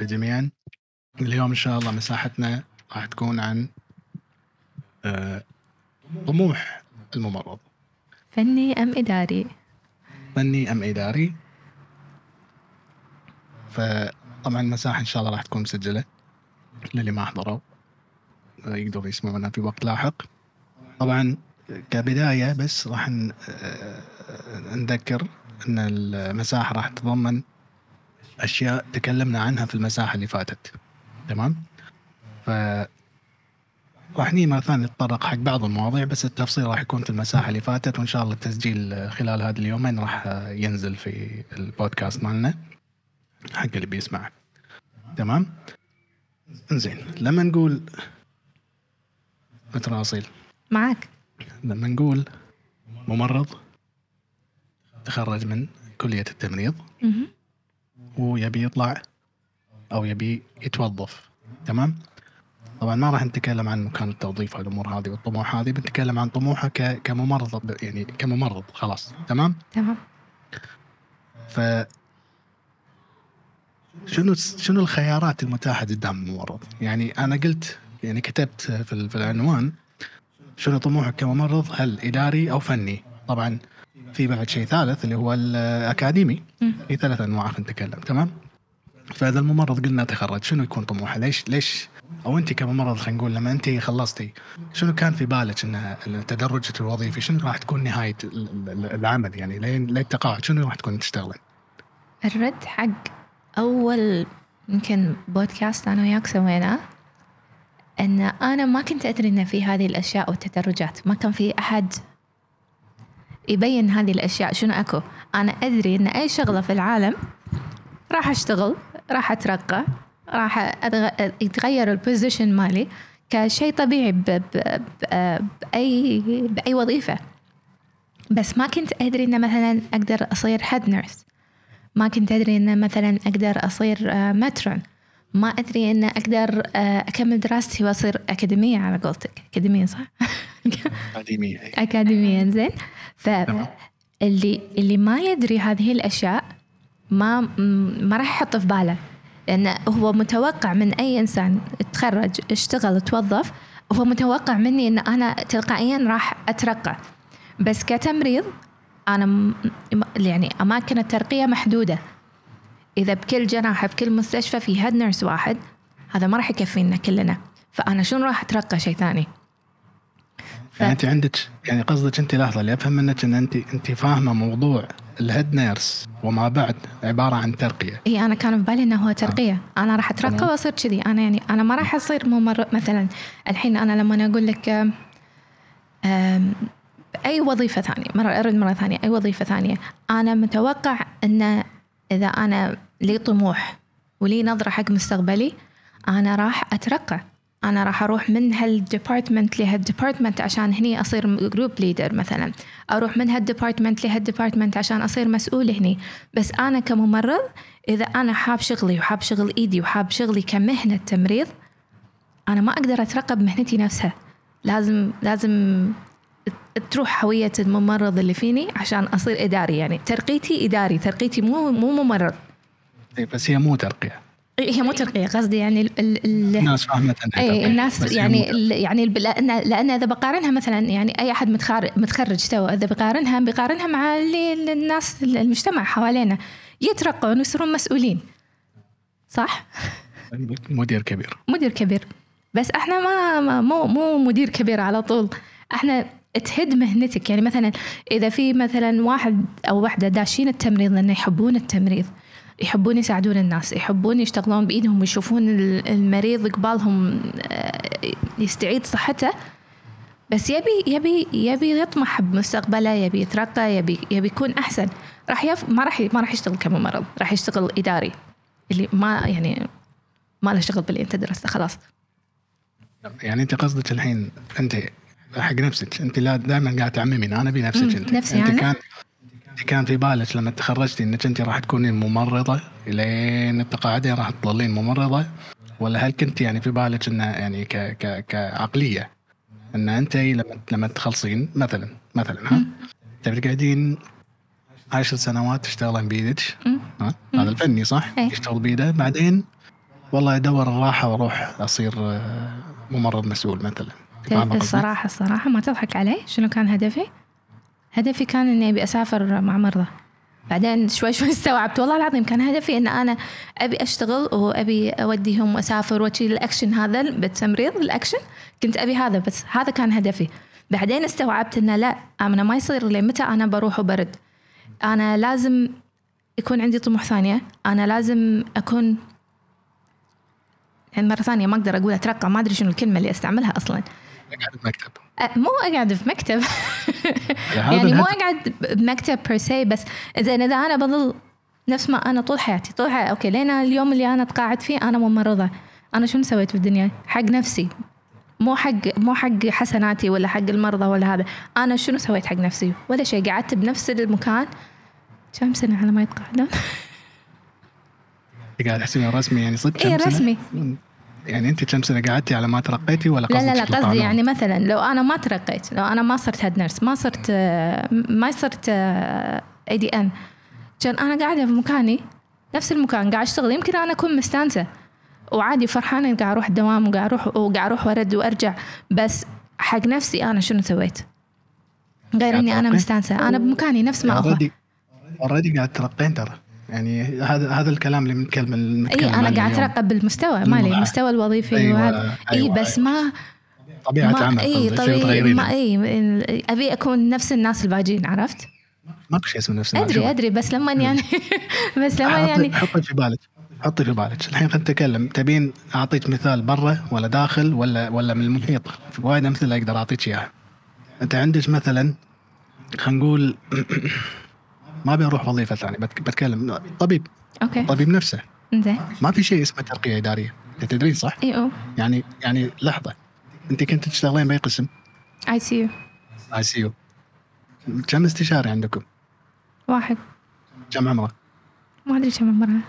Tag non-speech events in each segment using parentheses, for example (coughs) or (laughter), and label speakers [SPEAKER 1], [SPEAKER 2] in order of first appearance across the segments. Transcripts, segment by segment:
[SPEAKER 1] والعافيه جميعا. اليوم إن شاء الله مساحتنا راح تكون عن آه، طموح الممرض.
[SPEAKER 2] فني أم إداري؟
[SPEAKER 1] فني أم إداري. فطبعا المساحة إن شاء الله راح تكون مسجلة للي ما حضروا يقدروا يسمعونها في وقت لاحق. طبعا كبداية بس راح آه، نذكر إن المساحة راح تتضمن أشياء تكلمنا عنها في المساحة اللي فاتت. تمام؟ ف راح نيجي مرة ثانية نتطرق حق بعض المواضيع بس التفصيل راح يكون في المساحة اللي فاتت وإن شاء الله التسجيل خلال هذه اليومين راح ينزل في البودكاست مالنا حق اللي بيسمع تمام؟ إنزين لما نقول متراصيل
[SPEAKER 2] معك
[SPEAKER 1] لما نقول ممرض تخرج من كلية التمريض. ويبي يطلع أو يبي يتوظف. تمام؟ طبعا ما راح نتكلم عن مكان التوظيف والأمور هذه والطموح هذه بنتكلم عن طموحه ك- كممرض يعني كممرض خلاص. تمام؟
[SPEAKER 2] تمام.
[SPEAKER 1] ف شنو شنو الخيارات المتاحة قدام الممرض؟ يعني أنا قلت يعني كتبت في العنوان شنو طموحك كممرض؟ هل إداري أو فني؟ طبعا في بعد شيء ثالث اللي هو
[SPEAKER 2] الأكاديمي.
[SPEAKER 1] في ثلاث أنواع خلينا نتكلم تمام؟ فاذا الممرض قلنا تخرج شنو يكون طموحه؟ ليش ليش أو أنت كممرض خلينا نقول لما أنت خلصتي شنو كان في بالك إن تدرجك الوظيفي شنو راح تكون نهاية ال- ال- العمل يعني لين التقاعد شنو راح تكون تشتغلين؟
[SPEAKER 2] الرد حق أول يمكن بودكاست أنا وياك سويناه أن أنا ما كنت أدري أن في هذه الأشياء والتدرجات ما كان في أحد يبين هذه الأشياء شنو أكو. أنا أدري أن أي شغلة في العالم راح أشتغل راح أترقى راح أدغ... يتغير ال position مالي كشيء طبيعي ب... ب... ب... بأي بأي وظيفة. بس ما كنت أدري أن مثلا أقدر أصير head nurse ما كنت أدري أن مثلا أقدر أصير آه، matron ما أدري أن أقدر آه، أكمل دراستي وأصير أكاديمية على قولتك. أكاديمية صح؟ (laughs)
[SPEAKER 1] أكاديمية.
[SPEAKER 2] أكاديمية زين. فاللي اللي ما يدري هذه الأشياء ما ما راح يحط في باله. لأن هو متوقع من أي إنسان تخرج اشتغل توظف هو متوقع مني أن أنا تلقائيا راح أترقى. بس كتمريض م- يعني أماكن الترقية محدودة. إذا بكل جناح بكل مستشفى في head nurse واحد هذا ما راح يكفينا كلنا. فأنا شنو راح أترقى شيء ثاني؟
[SPEAKER 1] يعني أنت عندك يعني قصدك أنت لحظة اللي أفهم منك إن أنت أنت فاهمة موضوع ال head nurse وما بعد عبارة عن ترقية.
[SPEAKER 2] إي أنا كان في بالي إنه هو ترقية. أنا راح
[SPEAKER 1] أترقى.
[SPEAKER 2] وأصير كذي. أنا يعني أنا ما راح أصير ممرض مثلا الحين أنا لما أنا أقول لك أي وظيفة ثانية مرة أرد مرة ثانية أي وظيفة ثانية أنا متوقع إن إذا أنا لي طموح ولي نظرة حق مستقبلي أنا راح أترقى. أنا راح أروح من هال department لهال department عشان هني أصير group leader مثلا. أروح من هال department لهال department عشان أصير مسؤول هني. بس أنا كممرض إذا أنا حاب شغلي وحاب شغل إيدي وحاب شغلي كمهنة تمريض أنا ما أقدر اترقى بمهنتي نفسها. لازم لازم تروح هوية الممرض اللي فيني عشان أصير إداري يعني. ترقيتي إداري ترقيتي مو مو ممرض.
[SPEAKER 1] إيه، بس هي مو ترقية.
[SPEAKER 2] هي مو ترقية قصدي يعني ال ال ال
[SPEAKER 1] الناس انها
[SPEAKER 2] اي الناس يعني. ال- يعني لأن لأن إذا بقارنها مثلا يعني أي أحد متخرج متخرج تو إذا بقارنها بقارنها مع اللي اللي الناس المجتمع حوالينا يترقون ويصيرون مسؤولين. صح؟
[SPEAKER 1] مدير كبير.
[SPEAKER 2] مدير كبير. بس إحنا ما, ما مو مو مدير كبير على طول. إحنا تهد مهنتك. يعني مثلا إذا في مثلا واحد أو واحدة داشين التمريض لأنه يحبون التمريض يحبون يساعدون الناس يحبون يشتغلون بإيدهم ويشوفون ال- المريض قبالهم آه، يستعيد صحته. بس يبي يبي يبي يطمح بمستقبله يبي يترقى يبي يبي يكون أحسن. راح يف... ما راح ي- ما راح يشتغل كممرض راح يشتغل إداري اللي ما يعني ما له شغل باللي انت درسته خلاص.
[SPEAKER 1] يعني أنت قصدك الحين أنت حق نفسك أنت لا دائما قاعد تعممين أنا بنفسك أنت.
[SPEAKER 2] نفسي
[SPEAKER 1] أنت
[SPEAKER 2] أنا.
[SPEAKER 1] كان كان في بالك لما تخرجتي؟ إنك انت راح تكونين ممرضة لين التقاعدين راح تظلين ممرضة؟ ولا هل كنت يعني في بالك إنه يعني ك ك كعقلية؟ إن انت لما لما تخلصين مثلا مثلا ها؟ تبي تقعدين عشر سنوات تشتغلين. ها؟ هذا الفني صح؟
[SPEAKER 2] إيه.
[SPEAKER 1] يشتغل بيده. بعدين والله أدور الراحة وأروح أصير آه، ممرض مسؤول مثلا؟
[SPEAKER 2] الصراحة الصراحة ما تضحك علي؟ شنو كان هدفي؟ هدفي كان إني أبي أسافر مع مرضى. بعدين شوي شوي (laughs) استوعبت والله العظيم كان هدفي إن أنا أبي أشتغل وأبي أوديهم وأسافر واشيل الاكشن هذا بالتمريض الاكشن كنت أبي هذا بس هذا كان هدفي. بعدين استوعبت إنه لا أنا ما يصير لي متى أنا بروح وبرد. أنا لازم يكون عندي طموح ثانية أنا لازم أكون يعني مرة ثانية ما أقدر أقول أترقى ما أدري شنو الكلمة اللي أستعملها أصلا.
[SPEAKER 1] قاعد
[SPEAKER 2] مو اقعد في مكتب. (laughs) يعني مو. اقعد بمكتب بير سي بس زين إذا أنا بظل نفس ما أنا طول حياتي. طول حياتي okay لين اليوم اللي أنا اتقاعد فيه أنا ممرضه أنا شنو سويت في الدنيا حق نفسي. مو حق مو حق حسناتي ولا حق المرضى ولا هذا. أنا شنو سويت حق نفسي؟ ولا شيء قعدت بنفس المكان. كم سنة على ما يتقاعدون؟
[SPEAKER 1] قاعد تحسبين رسمي يعني صدق
[SPEAKER 2] إيه،
[SPEAKER 1] سنة؟
[SPEAKER 2] رسمي.
[SPEAKER 1] يعني أنت كم سنة قعدتي على ما ترقيتي ولا
[SPEAKER 2] لا
[SPEAKER 1] قصدك
[SPEAKER 2] لا لا
[SPEAKER 1] تطلع
[SPEAKER 2] قصدي؟ يعني مثلا لو أنا ما ترقيت لو أنا ما صرت head nurse ما صرت ما صرت ADN كان أنا قاعدة في مكاني نفس المكان قاعد أشتغل يمكن أنا أكون مستانسة وعادي فرحانة قاعد أروح الدوام وقاعد أروح وقاعد أروح وأرد وأرجع بس حق نفسي أنا شنو سويت غير إني
[SPEAKER 1] أنا؟
[SPEAKER 2] مستانسة أنا بمكاني نفس ما هو
[SPEAKER 1] اوريدي اوريدي قاعد ترقين ترى يعني هذا هذا الكلام اللي بنتكلم
[SPEAKER 2] أي
[SPEAKER 1] أنا
[SPEAKER 2] قاعد. اترقب بالمستوى مالي
[SPEAKER 1] أيوة.
[SPEAKER 2] المستوى الوظيفي
[SPEAKER 1] أيوة،
[SPEAKER 2] وهذا أي
[SPEAKER 1] أيوة،
[SPEAKER 2] بس ما
[SPEAKER 1] طبيعة
[SPEAKER 2] ما
[SPEAKER 1] عمل إي
[SPEAKER 2] طبيعي؟ ما إي أبي أكون نفس الناس الباجين عرفت؟
[SPEAKER 1] ماكو شيء اسمه نفس
[SPEAKER 2] أدري
[SPEAKER 1] المعجون.
[SPEAKER 2] أدري بس لما يعني (laughs) بس لما يعني
[SPEAKER 1] حطي في بالك حطي في بالك الحين خلينا نتكلم تبين أعطيك مثال برا ولا داخل ولا ولا من المحيط في وايد أمثلة أقدر أعطيك إياها أنت عندك مثلا خلينا نقول ما ابي أروح وظيفة ثانية بت- بتكلم. طبيب.
[SPEAKER 2] okay.
[SPEAKER 1] طبيب نفسه.
[SPEAKER 2] زين
[SPEAKER 1] ما في شيء اسمه ترقية إدارية. أنت تدرين صح؟
[SPEAKER 2] إي أو.
[SPEAKER 1] يعني يعني لحظة. أنت كنت تشتغلين بأي قسم؟
[SPEAKER 2] اي سي يو
[SPEAKER 1] اي سي يو كم استشاري عندكم؟
[SPEAKER 2] واحد.
[SPEAKER 1] كم عمره؟
[SPEAKER 2] ما أدري كم عمرها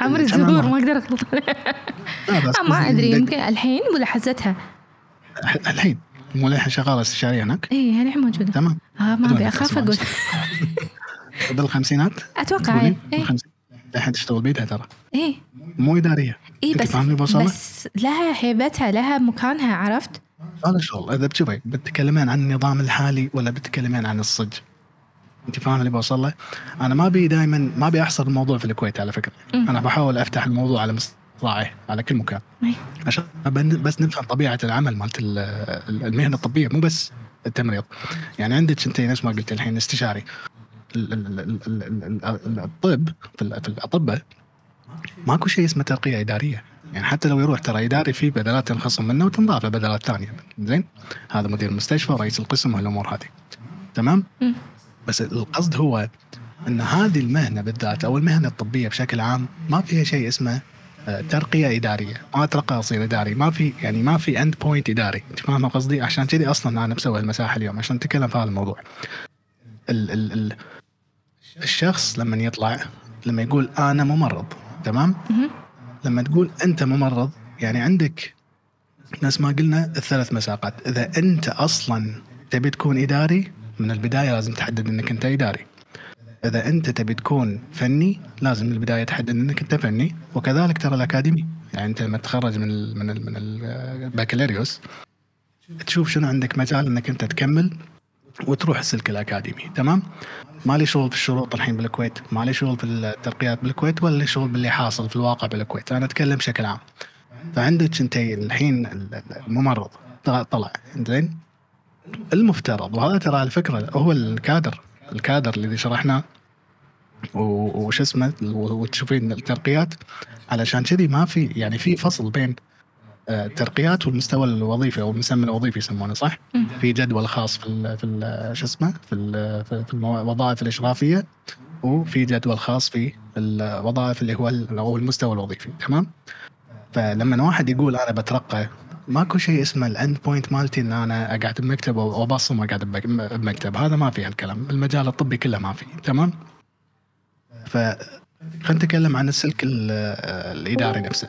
[SPEAKER 2] عمري
[SPEAKER 1] كم
[SPEAKER 2] الزهور؟ ما
[SPEAKER 1] أقدر
[SPEAKER 2] آه، (laughs) ما
[SPEAKER 1] أدري
[SPEAKER 2] يمكن الحين ولا حزتها
[SPEAKER 1] الحين. مو الحين شغالة استشارية هناك؟
[SPEAKER 2] إي الحين موجودة.
[SPEAKER 1] تمام.
[SPEAKER 2] آه ما أبي
[SPEAKER 1] أخاف.
[SPEAKER 2] أقول. (laughs)
[SPEAKER 1] بالخمسينات
[SPEAKER 2] أتوقع اي
[SPEAKER 1] بالخمسين الحين تشتغل بيدها ترى.
[SPEAKER 2] اي
[SPEAKER 1] مو إدارية.
[SPEAKER 2] اي بس؟ بس لها هيبتها لها مكانها عرفت؟
[SPEAKER 1] هذا شغل. إذا بتشوفي بتتكلمين عن النظام الحالي ولا بتتكلمين عن الصج؟ أنت فاهم اللي بوصل له؟ أنا ما ابي دائما ما ابي أحصر الموضوع في الكويت على فكرة.
[SPEAKER 2] مم.
[SPEAKER 1] أنا بحاول أفتح الموضوع على مصراعيه على كل مكان.
[SPEAKER 2] إي.
[SPEAKER 1] عشان بن- بس نفهم طبيعة العمل مالت ال- ال- المهنة الطبية مو بس التمريض. يعني عندك انت نفس ما قلت الحين استشاري. ال- ال- ال- ال- ال- ال- الطب في ال- في الاطباء ماكو شيء اسمه ترقيه اداريه يعني حتى لو يروح ترى اداري في بدلات تنخصم منه وتنضاف له بدلات ثانية زين هذا مدير المستشفى ورئيس القسم وهالامور هذه تمام. بس القصد هو ان هذه المهنه بالذات أو المهنه الطبيه بشكل عام ما فيها شيء اسمه آه، ترقيه اداريه ما اترقى اصير اداري ما في يعني ما في end point اداري انت فاهم قصدي عشان كذي أصلا أنا مسوي المساحه اليوم عشان نتكلم في هذا الموضوع ال ال ال الشخص لما يطلع لما يقول أنا ممرض تمام. لما تقول أنت ممرض يعني عندك نفس ما قلنا الثلاث مساقات. إذا أنت أصلا تبي تكون إداري من البداية لازم تحدد إنك أنت إداري. إذا أنت تبي تكون فني لازم من البداية تحدد إنك أنت فني. وكذلك ترى الأكاديمي يعني أنت لما تتخرج من ال من ال من البكالوريوس تشوف شنو عندك مجال إنك أنت تكمل. وتروح السلك الأكاديمي تمام؟ ما لي شغل في الشروط الحين بالكويت ما لي شغل في الترقيات بالكويت ولا لي شغل باللي حاصل في الواقع بالكويت؟ أنا أتكلم بشكل عام. فعندك انت الحين الممرض طلع زين؟ المفترض وهذا ترى على فكرة هو الكادر الكادر اللي شرحناه. وش اسمه؟ وتشوفين الترقيات علشان كذي ما في يعني في فصل بين الترقيات والمستوى الوظيفي أو المسمى الوظيفي يسمونه صح؟ في جدول خاص في ال في ال شو اسمه في ال في الوظائف الإشرافية وفي جدول خاص في الوظائف اللي هو أو المستوى الوظيفي تمام؟ فلما واحد يقول أنا بترقى ماكو شيء اسمه ال end point مالتي إن أنا أقعد بمكتب أو أبصم وأقعد بمك- بمكتب هذا ما في هالكلام المجال الطبي كله ما في تمام؟ ف خلينا نتكلم عن السلك ال- الإداري نفسه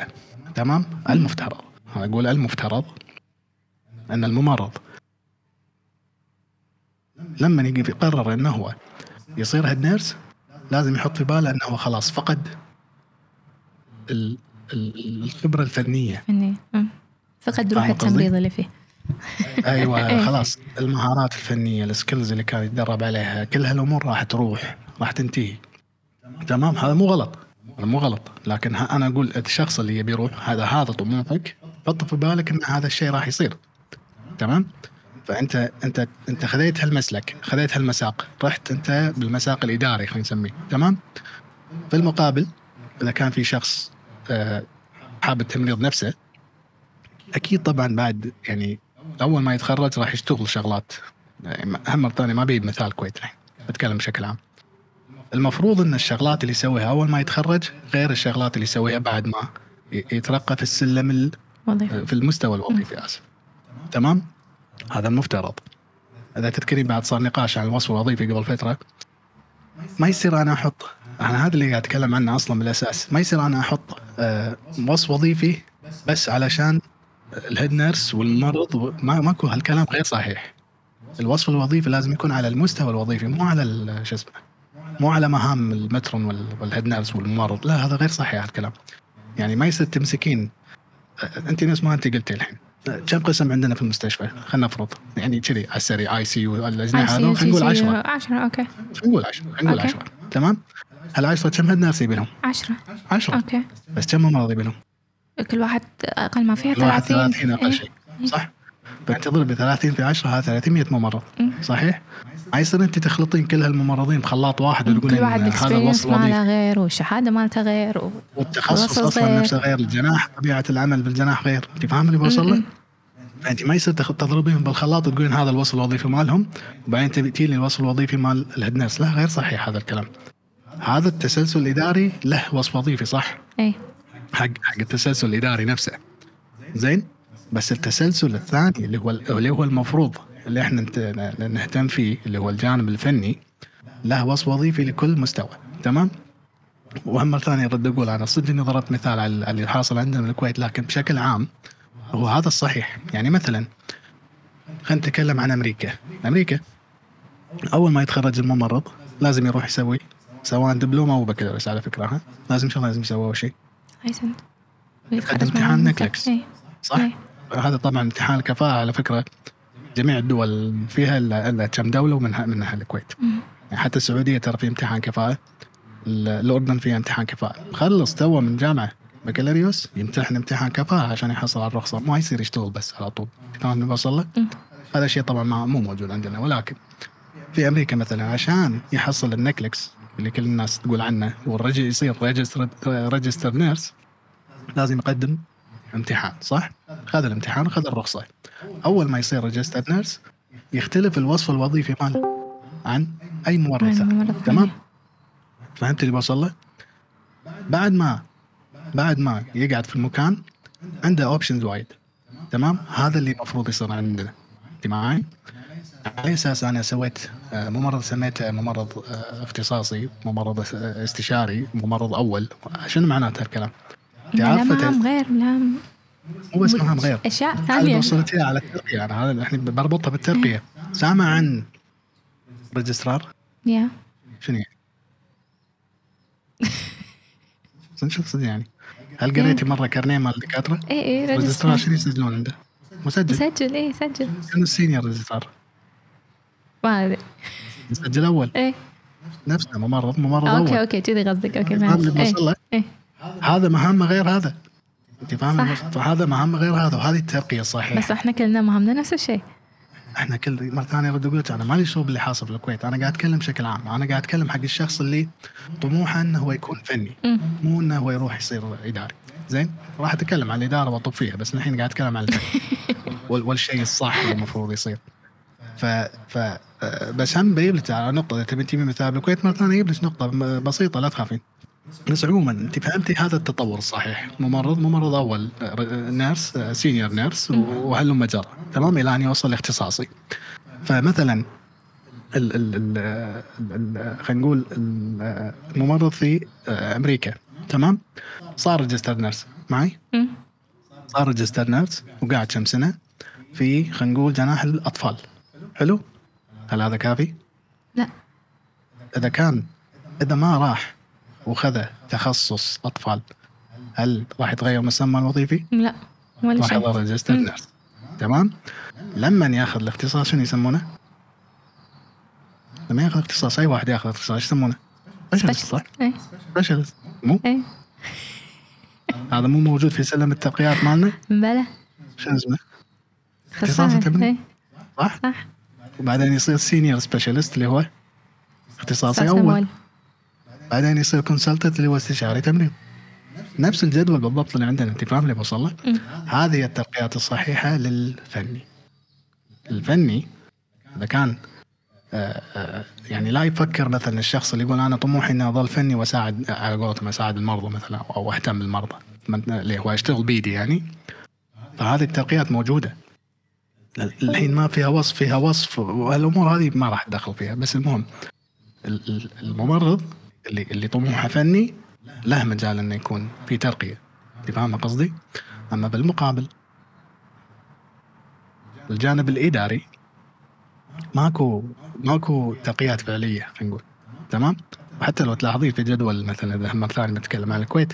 [SPEAKER 1] تمام؟ المفترض أقول المفترض أن الممرض لما يجي يقرر إنه هو يصير head nurse لازم يحط في باله إنه هو خلاص فقد ال- ال- الخبرة الفنية.
[SPEAKER 2] فني مم. فقد روح؟ التمريض اللي فيه.
[SPEAKER 1] أيوه (laughs)
[SPEAKER 2] إيه.
[SPEAKER 1] خلاص المهارات الفنية ال skills اللي كان يتدرب عليها كل هالأمور راح تروح راح تنتهي. تمام؟ هذا مو غلط. هذا مو غلط. لكن أنا أقول الشخص اللي يبي يروح هذا هذا طموحك. حط في بالك إن هذا الشيء راح يصير. تمام؟ فأنت أنت أنت خذيت هالمسلك خذيت هالمساق رحت أنت بالمساق الإداري خلينا نسميه. تمام؟ في المقابل إذا كان في شخص آه، حاب التمريض نفسه أكيد طبعا بعد يعني أول ما يتخرج راح يشتغل شغلات. هم مرة ثانية ما بيجي مثال كويت الحين. بتكلم بشكل عام. المفروض إن الشغلات اللي يسويها أول ما يتخرج غير الشغلات اللي يسويها بعد ما يترقى في السلم
[SPEAKER 2] وظيفة
[SPEAKER 1] في المستوى الوظيفي اسف تمام؟ هذا المفترض. إذا تذكرين بعد صار نقاش عن الوصف الوظيفي قبل فترة. ما يصير أنا أحط أنا هذا اللي قاعد أتكلم عنه أصلا بالأساس. ما يصير أنا أحط آه، وصف وظيفي بس علشان ال head nurse والممرض و- ما ماكو هالكلام غير صحيح. الوصف الوظيفي لازم يكون على المستوى الوظيفي مو على شو اسمه مو على مهام ال matron وال- وال head nurse والممرض لا هذا غير صحيح هالكلام يعني ما يصير تمسكين أنت نفس ما أنت قلتي الحين. كم قسم عندنا في المستشفى؟ خلينا نفرض. يعني كذي على السريع ICU الاجنحه هذول خلينا نقول 10
[SPEAKER 2] 10 okay.
[SPEAKER 1] خلينا نقول 10 خلينا نقول
[SPEAKER 2] okay.
[SPEAKER 1] 10 تمام؟ هالعشرة كم head nurse يبي لهم
[SPEAKER 2] 10
[SPEAKER 1] 10
[SPEAKER 2] okay.
[SPEAKER 1] بس كم ممرض يبي لهم
[SPEAKER 2] كل واحد أقل ما فيها
[SPEAKER 1] الواحد
[SPEAKER 2] 30
[SPEAKER 1] 30 أقل
[SPEAKER 2] إيه.
[SPEAKER 1] شيء. صح؟ فانت تضرب 30 في 10 هذا 300 ممرض
[SPEAKER 2] مم.
[SPEAKER 1] صحيح؟ ما يصير أنت تخلطين كل هالممرضين بخلاط واحد وتقولين
[SPEAKER 2] كل واحد
[SPEAKER 1] هذا الوصف
[SPEAKER 2] ماله غير والشهادة مالته غير و...
[SPEAKER 1] والتخصص
[SPEAKER 2] أصلا.
[SPEAKER 1] نفسه غير الجناح طبيعة العمل بالجناح غير. أنت فاهم اللي بوصل له؟ فأنت ما يصير تضربين بالخلاط وتقولين هذا الوصف الوظيفي مالهم وبعدين تبي تجيلي الوصف الوظيفي مال ال head nurse لا غير صحيح هذا الكلام. هذا التسلسل الإداري له وصف وظيفي صح؟
[SPEAKER 2] اي
[SPEAKER 1] حق حق التسلسل الإداري نفسه. زين؟ بس التسلسل الثاني اللي هو اللي هو المفروض اللي إحنا نهتم فيه اللي هو الجانب الفني له وصف وظيفي لكل مستوى تمام؟ وهم مرة ثانية رد أقول أنا صدق إني ضربت مثال على اللي حاصل عندنا بالكويت لكن بشكل عام هو هذا الصحيح. يعني مثلا خلينا نتكلم عن أمريكا. أمريكا أول ما يتخرج الممرض لازم يروح يسوي سواء دبلوم أو بكالوريوس على فكرة ها؟ لازم شغله لازم يسوي أول شيء. يقدم امتحان NCLEX.
[SPEAKER 2] اي
[SPEAKER 1] صح؟
[SPEAKER 2] إيه.
[SPEAKER 1] هذا طبعا امتحان الكفاءة على فكرة. جميع الدول فيها الا إلا كم دولة ومنها منها الكويت. يعني حتى السعودية ترى في امتحان كفاءة. ال- الأردن فيها امتحان كفاءة. خلص تو من جامعة. بكالوريوس يمتحن امتحان كفاءة عشان يحصل على الرخصة. ما يصير يشتغل بس على طول. فاهم بوصل لك؟ هذا الشيء طبعا ما مو موجود عندنا. ولكن في أمريكا مثلا عشان يحصل ال NCLEX اللي كل الناس تقول عنه والرجل يصير registered nurse لازم يقدم امتحان صح؟ خذ الامتحان وخذ الرخصة أول ما يصير registered nurse يختلف الوصف الوظيفي ماله عن أي ممرض ثاني
[SPEAKER 2] مرة
[SPEAKER 1] تمام؟ فهمت اللي بوصل له؟ بعد ما بعد ما يقعد في المكان عنده options وايد تمام؟ هذا اللي المفروض يصير عندنا انت معي؟ على أساس أنا سويت آه، ممرض سميته ممرض آه، اختصاصي، ممرض آه، استشاري، ممرض أول، شنو معناته الكلام؟ أنت
[SPEAKER 2] لا عارفة غير لا.
[SPEAKER 1] مو بس مهام غير. أشياء
[SPEAKER 2] ثانية.
[SPEAKER 1] وصلت على الترقية. أنا هذا الحين بربطها بالترقية. سامع عن registrar
[SPEAKER 2] يا.
[SPEAKER 1] شنو يعني؟ شو صدق يعني؟ هل قريتي مرة كارنيه مال الدكاترة؟
[SPEAKER 2] اي اي
[SPEAKER 1] registrar
[SPEAKER 2] register
[SPEAKER 1] شنو يسجلون عنده؟ مسجل.
[SPEAKER 2] سجل اي سجل
[SPEAKER 1] شنو ال senior registrar؟
[SPEAKER 2] ما أدري.
[SPEAKER 1] مسجل أول؟
[SPEAKER 2] اي
[SPEAKER 1] نفسه ممرض ممرض
[SPEAKER 2] okay
[SPEAKER 1] أول.
[SPEAKER 2] okay كذي قصدك. okay
[SPEAKER 1] فاهم اللي هذا مهمه غير هذا. أنت فاهم اللي
[SPEAKER 2] صح.
[SPEAKER 1] بوصل- فهذا مهمه غير هذا وهذه الترقية الصحيحة.
[SPEAKER 2] بس إحنا كلنا مهمنا نفس الشيء.
[SPEAKER 1] إحنا كل مرة ثانية أرد أقول أنا مالي شغل باللي حاصل في الكويت. أنا قاعد أتكلم بشكل عام. أنا قاعد أتكلم حق الشخص اللي طموحه إنه هو يكون فني. مو إنه هو يروح يصير إداري. زين؟ راح أتكلم عن الإدارة واطب فيها بس الحين قاعد أتكلم عن الفن. (laughs) وال- والشيء الصح اللي المفروض يصير. ف ف آه، بس هم بجيب لك على نقطة إذا تبي تجيبي مثال بالكويت مرة ثانية أجيب لك نقطة بسيطة لا تخافين. بس عموما أنت فهمتي هذا التطور الصحيح ممرض ممرض أول nurse senior nurse وهلم جرى تمام؟ إلى أن يوصل لاختصاصي فمثلا ال ال ال خلينا نقول ال- الممرض في أمريكا. تمام؟ صار registered nurse. معي. صار registered nurse وقاعد كم سنة في خلينا نقول جناح الأطفال. حلو؟ هل هذا كافي؟
[SPEAKER 2] لا.
[SPEAKER 1] إذا كان إذا ما راح وخذ تخصص أطفال هل راح يتغير مسمى الوظيفي؟
[SPEAKER 2] لا ولا
[SPEAKER 1] راح registered
[SPEAKER 2] مم.
[SPEAKER 1] nurse تمام؟ لما ياخذ الاختصاص شنو يسمونه؟ لما ياخذ اختصاص أي واحد ياخذ اختصاص إيش يسمونه؟ specialist صح؟ specialist مو؟
[SPEAKER 2] إيه
[SPEAKER 1] هذا مو موجود في سلم الترقيات مالنا؟
[SPEAKER 2] بلى
[SPEAKER 1] شنو اسمه؟ اختصاص تبني.
[SPEAKER 2] إيه
[SPEAKER 1] صح؟
[SPEAKER 2] صح
[SPEAKER 1] وبعدين يصير senior specialist اللي هو اختصاصي
[SPEAKER 2] اختصاص أول.
[SPEAKER 1] بعدين يصير كونسلتنت اللي هو استشاري تمريض نفس الجدول بالضبط اللي عندنا انت فاهم اللي بوصل. هذه هي الترقيات الصحيحة للفني. الفني إذا كان آه، آه، يعني لا يفكر مثلا الشخص اللي يقول أنا طموحي إني أظل فني وأساعد على قولتهم أساعد المرضى مثلا أو أهتم بالمرضى اللي هو أشتغل بيدي يعني. فهذه الترقيات موجودة. الحين ما فيها وصف فيها وصف والأمور هذه ما راح ادخل فيها. بس المهم ال- ال- الممرض اللي اللي طموحه فني له مجال إنه يكون في ترقية أنت فاهم قصدي؟ أما بالمقابل الجانب الإداري ماكو ماكو ترقيات فعلية خلينا نقول تمام؟ وحتى لو تلاحظين في جدول مثلا إذا مره ثانية نتكلم عن الكويت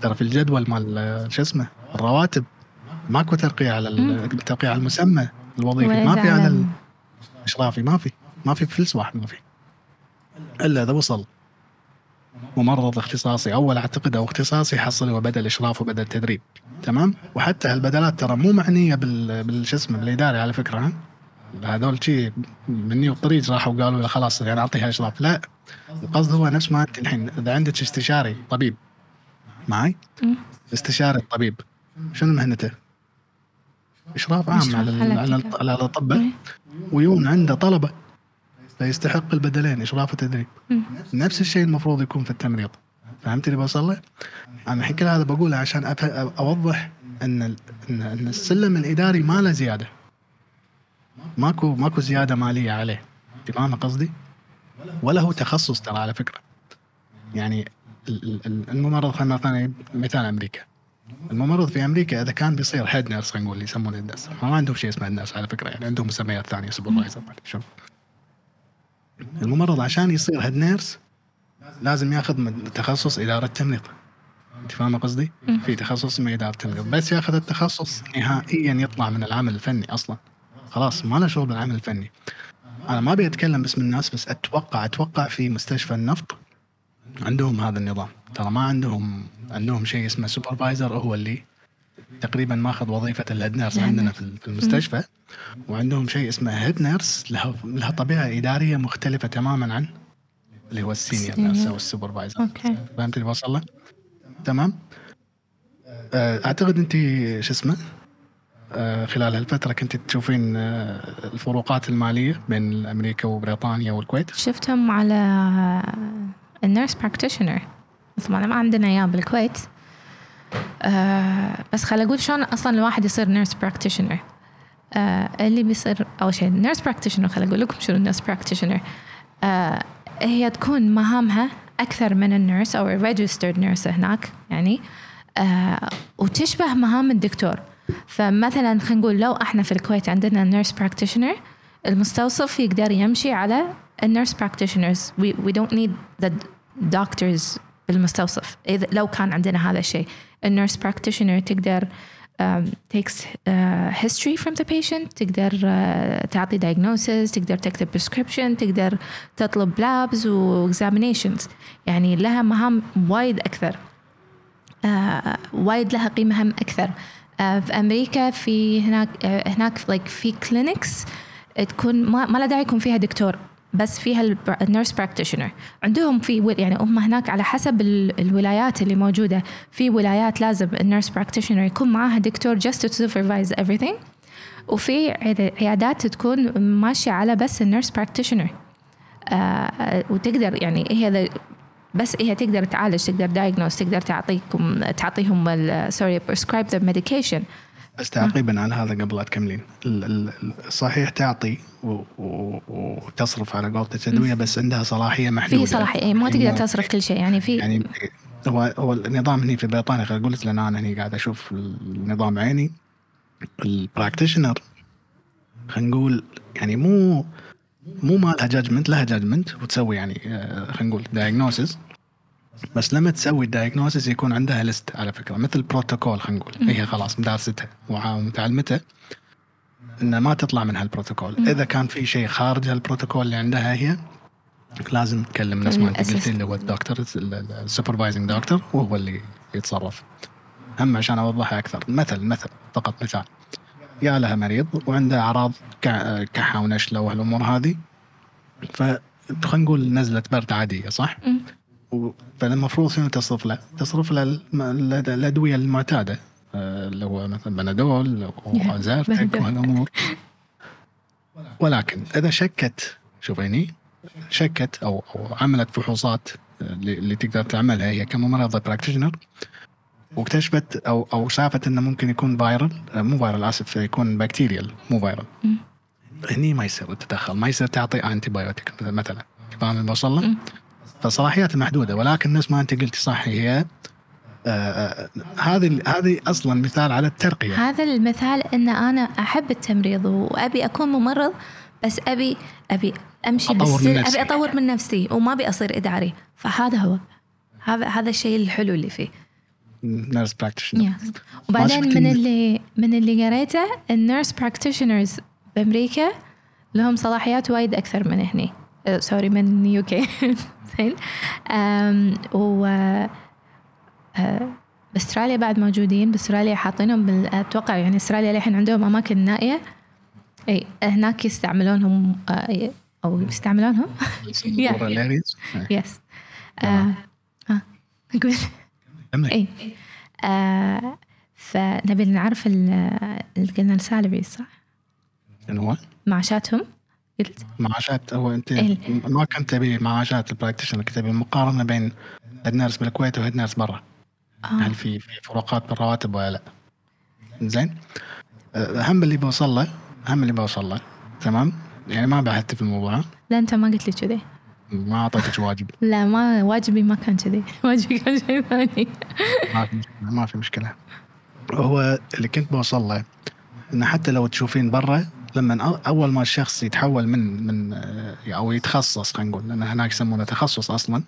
[SPEAKER 1] ترى في الجدول مال آه، شو اسمه الرواتب ماكو ترقية على. الترقيه على المسمى الوظيفي ما في على. الاشرافي ما في ما في فلس واحد ما في إلا إذا وصل ممرض اختصاصي. أول أعتقد أو اختصاصي يحصل هو بدل اشراف وبدل تدريب تمام؟ وحتى هالبدلات ترى مو معنية بال بالشو اسمه بالاداري على فكرة ها؟ هذول شي مني والطريق راحوا قالوا له خلاص يعني أعطيها إشراف. لا القصد هو نفس ما أنت الحين. إذا عندك استشاري طبيب معي. استشاري الطبيب شنو مهنته؟ إشراف عام على
[SPEAKER 2] على
[SPEAKER 1] الاطباء. ويون عنده طلبة فيستحق البدلين إشراف وتدريب. نفس الشيء المفروض يكون في التمريض. فهمت اللي بوصل له؟ أنا الحين كل هذا بقوله عشان أوضح إن ان إن السلم الإداري ما له زيادة. ماكو ماكو زيادة مالية عليه. فاهم قصدي؟ ولا هو تخصص ترى على فكرة. يعني ال- ال- ال- الممرض خلينا مثلا مثال أمريكا. الممرض في أمريكا إذا كان بيصير head nurse خلينا نقول يسمونه الناس ما عندهم شيء اسمه الناس على فكرة يعني عندهم مسميات ثانية supervisor شوف الممرض عشان يصير head nurse لازم ياخذ تخصص إدارة تمريض. أنت فاهم قصدي؟ في تخصص اسمه إدارة تمريض. بس ياخذ التخصص نهائيا يطلع من العمل الفني أصلا. خلاص ما له شغل بالعمل الفني. أنا ما أبي أتكلم باسم الناس بس أتوقع أتوقع في مستشفى النفط عندهم هذا النظام. ترى ما عندهم عندهم شيء اسمه supervisor هو اللي تقريبا ماخذ وظيفة ال head
[SPEAKER 2] nurse
[SPEAKER 1] عندنا في المستشفى. وعندهم شيء اسمه head nurse لها لها طبيعة إدارية مختلفة تماما عن اللي هو ال senior nurse أو
[SPEAKER 2] ال supervisor okay
[SPEAKER 1] فهمت اللي بوصل له؟ تمام؟ آه، أعتقد انت شو اسمه؟ آه، خلال هالفترة كنت تشوفين آه، الفروقات المالية بين أمريكا وبريطانيا والكويت؟
[SPEAKER 2] شفتهم على ال nurse practitioner مثل ما ما عندنا إياه بالكويت. آه بس خل أقول شلون أصلا الواحد يصير nurse practitioner آه اللي بيصير أول شيء nurse practitioner خل أقول لكم شنو ال nurse practitioner آه هي تكون مهامها أكثر من ال nurse أو ال registered nurse هناك يعني. آه وتشبه مهام الدكتور. فمثلا خلينا نقول لو إحنا في الكويت عندنا nurse practitioner المستوصف يقدر يمشي على ال nurse practitioners we don't need the doctors بالمستوصف. إذا لو كان عندنا هذا الشيء. ال nurse practitioner تقدر um, takes uh, history from the patient تقدر uh, تعطي diagnosis تقدر تكتب prescription تقدر تطلب labs و examinations. يعني لها مهام وايد أكثر. آه، وايد لها قيمة هم أكثر. آه، في أمريكا في هناك آه، هناك like في clinics تكون ما, ما له داعي يكون فيها دكتور. بس فيها ال nurse practitioner عندهم في يعني هم هناك على حسب ال- الولايات اللي موجودة. في ولايات لازم ال nurse practitioner يكون معاها دكتور just to supervise everything. وفي عياد- عيادات تكون ماشية على بس ال nurse practitioner آه وتقدر يعني هي ذا- بس هي تقدر تعالج تقدر diagnose تقدر تعطيكم تعطيهم sorry prescribe the medication.
[SPEAKER 1] بس تعقيبا على هذا قبل لا تكملين. صحيح تعطي وتصرف على قولتك ادويه بس عندها صلاحية محدودة.
[SPEAKER 2] في صلاحية إيه، ما تقدر تصرف كل شيء. يعني في
[SPEAKER 1] يعني هو هو النظام هني في بريطانيا خليني أقول لك لأن أنا هني قاعد أشوف النظام عيني ال practitioner خلينا نقول يعني مو مو ما لها judgment لها judgment وتسوي يعني آه، خلينا نقول diagnosis بس لما تسوي ال diagnosis يكون عندها list على فكرة مثل بروتوكول خلينا نقول. هي خلاص مدارستها ومتعلمتها. ان ما تطلع من هالبروتوكول. إذا كان في شيء خارج هالبروتوكول اللي عندها هي لازم تكلم نفس ما
[SPEAKER 2] أنت.
[SPEAKER 1] قلتي اللي هو الدكتور ال supervising doctor وهو اللي يتصرف. هم عشان أوضحها أكثر. مثل مثل فقط مثال. يا لها مريض وعنده أعراض كحة ونشلة وهالأمور هذه. ف خلينا نقول نزله برد عادية صح؟ فالمفروض شنو تصرف له؟ تصرف له الأدوية المعتادة آه، اللي هو مثلا بنادول وزارتك
[SPEAKER 2] بنادول.
[SPEAKER 1] وهالامور ولكن إذا شكت شوفيني شكت أو أو عملت فحوصات آه، اللي تقدر تعملها هي كممرضة practitioner واكتشفت أو أو شافت إنه ممكن يكون viral آه، مو viral آسف يكون bacterial مو
[SPEAKER 2] viral.
[SPEAKER 1] هني ما يصير التدخل ما يصير تعطي antibiotic مثلا فاهم اللي بوصل فصلاحياتها محدودة ولكن نفس ما أنت قلتي صح هي آه، آه، هذه هذه أصلا مثال على الترقية.
[SPEAKER 2] هذا المثال إن أنا أحب التمريض وأبي أكون ممرض بس أبي أبي أمشي
[SPEAKER 1] أطور من نفسي.
[SPEAKER 2] أبي أطور من نفسي وما أبي أصير إداري. فهذا هو. هذا هذا الشيء الحلو اللي فيه.
[SPEAKER 1] nurse practitioner
[SPEAKER 2] yes وبعدين من اللي من اللي قريته ال nurse practitioners بأمريكا لهم صلاحيات وايد أكثر من هني. sorry من UK (laughs) زين. و أه، باستراليا بعد موجودين. باستراليا حاطينهم بال- أتوقع يعني استراليا للحين عندهم أماكن نائية. إي هناك يستعملونهم أه، أو يستعملونهم. (laughs) yes. آه
[SPEAKER 1] كملي.
[SPEAKER 2] إي. آه فنبي نعرف ال- اللي قلنا ال salary
[SPEAKER 1] صح؟ هو؟
[SPEAKER 2] قلت
[SPEAKER 1] معاشات هو أنت
[SPEAKER 2] إيه.
[SPEAKER 1] ما كنت تبي معاشات ال practitioner كنت تبي مقارنة بين head nurse بالكويت و head nurse برا
[SPEAKER 2] آه.
[SPEAKER 1] هل في في فروقات بالرواتب ولا لا؟ زين؟ آه، هم اللي بوصل له هم اللي بوصل له تمام؟ يعني ما بحثت في الموضوع
[SPEAKER 2] لا أنت ما قلت لي كذي
[SPEAKER 1] ما أعطيتك واجب (laughs)
[SPEAKER 2] لا ما واجبي ما كان كذي (laughs) واجبي كان شيء ثاني
[SPEAKER 1] ما في مشكلة ما في مشكلة هو اللي كنت بوصل له إنه حتى لو تشوفين برا لما أول ما الشخص يتحول من من آه، أو يتخصص خلينا نقول لأن هناك يسمونه تخصص أصلا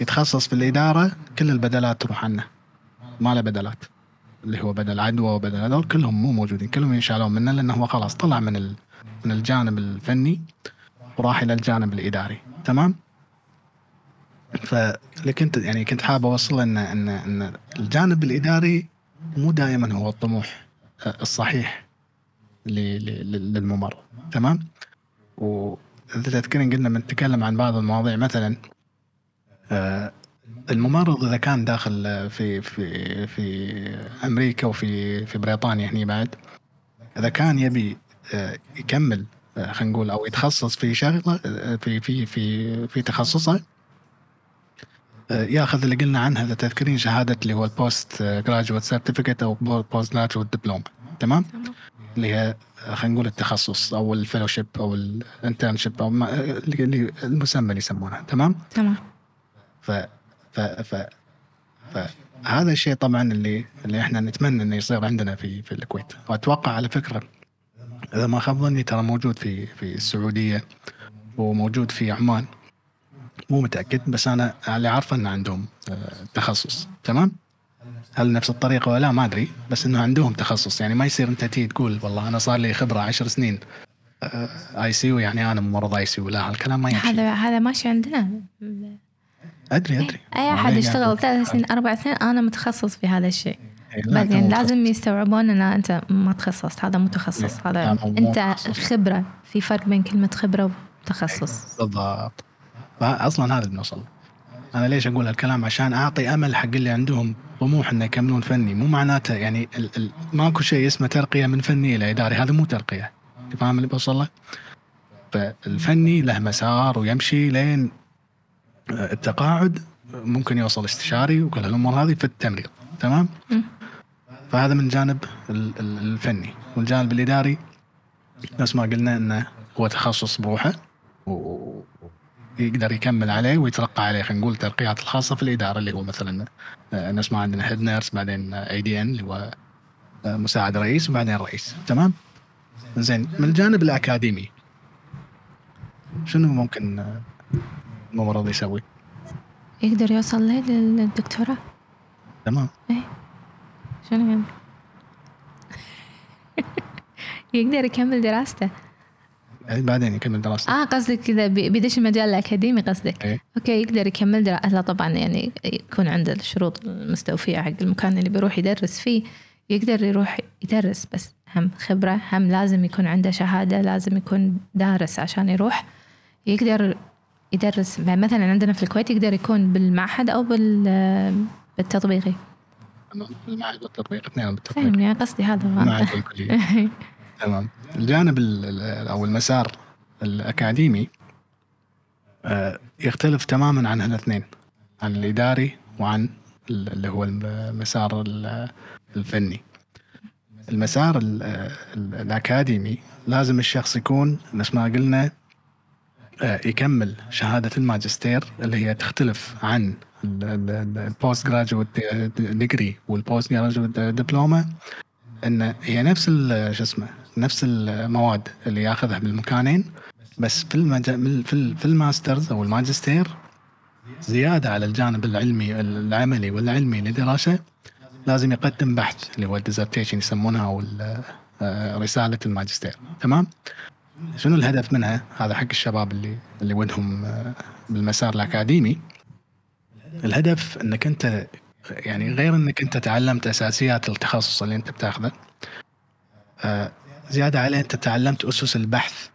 [SPEAKER 1] يتخصص في الإدارة كل البدلات تروح عنه. ما له بدلات. اللي هو بدل عدوى وبدل هذول كلهم مو موجودين كلهم ينشالون منه لأنه هو خلاص طلع من ال... من الجانب الفني وراح إلى الجانب الإداري. تمام؟ فاللي كنت يعني كنت حابب أوصله ان ان إن الجانب الإداري مو دائما هو الطموح آه، الصحيح. للممرض تمام؟ وإذا تذكرين قلنا بنتكلم عن بعض المواضيع مثلا آه، الممرض إذا كان داخل في في في أمريكا وفي في بريطانيا هني بعد إذا كان يبي آه، يكمل آه، خلينا نقول أو يتخصص في شغلة في في في في تخصصه يأخذ اللي قلنا عنها إذا تذكرين شهادة اللي هو ال postgraduate certificate أو postgraduate diploma تمام. اللي هي خلينا نقول التخصص أو ال fellowship أو ال internship أو اللي المسمى اللي يسمونه تمام؟
[SPEAKER 2] تمام.
[SPEAKER 1] ف ف ف فهذا الشيء طبعا اللي اللي إحنا نتمنى إنه يصير عندنا في في الكويت. وأتوقع على فكرة إذا ما خاب ظني ترى موجود في في السعودية وموجود في عمان. مو متأكد بس أنا اللي عارفه ان عندهم آه، تخصص تمام؟ هل نفس الطريقة ولا لا؟ ما أدري بس إنه عندهم تخصص. يعني ما يصير أنت تيجي تقول والله أنا صار لي خبرة عشر سنين ICU يعني أنا ممرض ICU لا هالكلام ما يمشي.
[SPEAKER 2] هذا هذا ماشي عندنا.
[SPEAKER 1] أدري
[SPEAKER 2] أدري. أي
[SPEAKER 1] أحد
[SPEAKER 2] يشتغل ثلاث سنين أربع سنين أنا متخصص في هذا الشيء.
[SPEAKER 1] إيه، لا،
[SPEAKER 2] بعدين لازم يستوعبون إن أنت ما تخصصت هذا متخصص
[SPEAKER 1] لا،
[SPEAKER 2] هذا أنت
[SPEAKER 1] متخصص.
[SPEAKER 2] خبرة في فرق بين كلمة خبرة وتخصص.
[SPEAKER 1] بالضبط. أصلا هذا بنوصل. أنا ليش أقول هالكلام؟ عشان أعطي أمل حق اللي عندهم طموح إنه يكملون فني. مو معناته يعني ال ال ماكو شيء اسمه ترقية من فني إلى إداري. هذا مو ترقية. فاهم اللي بوصل له؟ فالفني له مسار ويمشي لين التقاعد ممكن يوصل استشاري وكل هالأمور هذه في التمريض. تمام؟ فهذا من جانب ال- ال- الفني. والجانب الإداري نفس ما قلنا إنه هو تخصص بروحه ويقدر يكمل عليه ويترقى عليه خلينا نقول الترقيات الخاصة في الإدارة اللي هو مثلا آه، نفس ما عندنا هيد نيرس بعدين اي دي ان اللي هو آه، مساعد رئيس وبعدين رئيس. تمام؟ زين من الجانب الأكاديمي شنو ممكن آه، الممرض يسوي؟
[SPEAKER 2] يقدر يوصل ليه للدكتوراه؟
[SPEAKER 1] تمام.
[SPEAKER 2] شنو يعني؟ (laughs) يقدر يكمل دراسته.
[SPEAKER 1] بعدين يكمل دراسته
[SPEAKER 2] آه قصدك كذا بي- بيدش المجال الأكاديمي قصدك؟
[SPEAKER 1] إيه.
[SPEAKER 2] okay يقدر يكمل دراسته لا طبعا يعني يكون عنده الشروط المستوفية حق المكان اللي بيروح يدرس فيه. يقدر يروح يدرس بس هم خبرة هم لازم يكون عنده شهادة لازم يكون دارس عشان يروح. يقدر يدرس مثلا عندنا في الكويت يقدر يكون بالمعهد أو بال بالتطبيقي.
[SPEAKER 1] المعهد والتطبيق اثنين بالتطبيق.
[SPEAKER 2] فاهم يعني قصدي هذا.
[SPEAKER 1] المعهد والكليه (laughs) تمام. الجانب ال- ال- أو المسار الأكاديمي آه، يختلف تماما عن هالاثنين عن الإداري وعن ال- اللي هو المسار ال- الفني. المسار ال- ال- الأكاديمي لازم الشخص يكون نفس ما قلنا آه، يكمل شهادة الماجستير اللي هي تختلف عن ال postgraduate degree وال postgraduate diploma إن هي نفس شو اسمه نفس المواد اللي ياخذها بالمكانين بس في المجال في في ال master's أو الماجستير زيادة على الجانب العلمي العملي والعلمي للدراسه لازم يقدم بحث اللي هو ال dissertation يسمونها أو آه، رسالة الماجستير. تمام؟ شنو الهدف منها؟ هذا حق الشباب اللي اللي ودهم آه، بالمسار الأكاديمي. الهدف إنك أنت يعني غير إنك أنت تعلمت أساسيات التخصص اللي أنت بتاخذه آه، زيادة عليه أنت تعلمت أسس البحث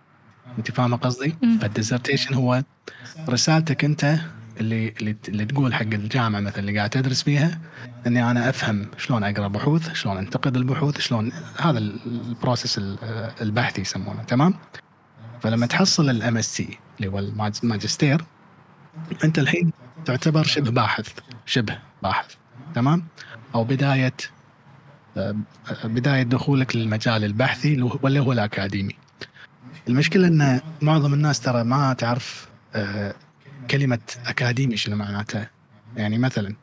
[SPEAKER 1] أنت فاهمة قصدي؟
[SPEAKER 2] مم.
[SPEAKER 1] فال dissertation هو رسالتك أنت اللي اللي, تقول حق الجامعة مثلا اللي قاعد تدرس فيها إني أنا أفهم شلون أقرأ بحوث، شلون أنتقد البحوث، شلون هذا ال- ال process ال- البحثي يسمونه تمام؟ فلما تحصل ال MSc اللي هو الماج- الماجستير أنت الحين تعتبر شبه باحث شبه باحث تمام؟ أو بداية بداية دخولك للمجال البحثي اللي هو- واللي هو الأكاديمي. المشكلة إن معظم الناس ترى ما تعرف آه، كلمة أكاديمي شنو معناتها. يعني مثلا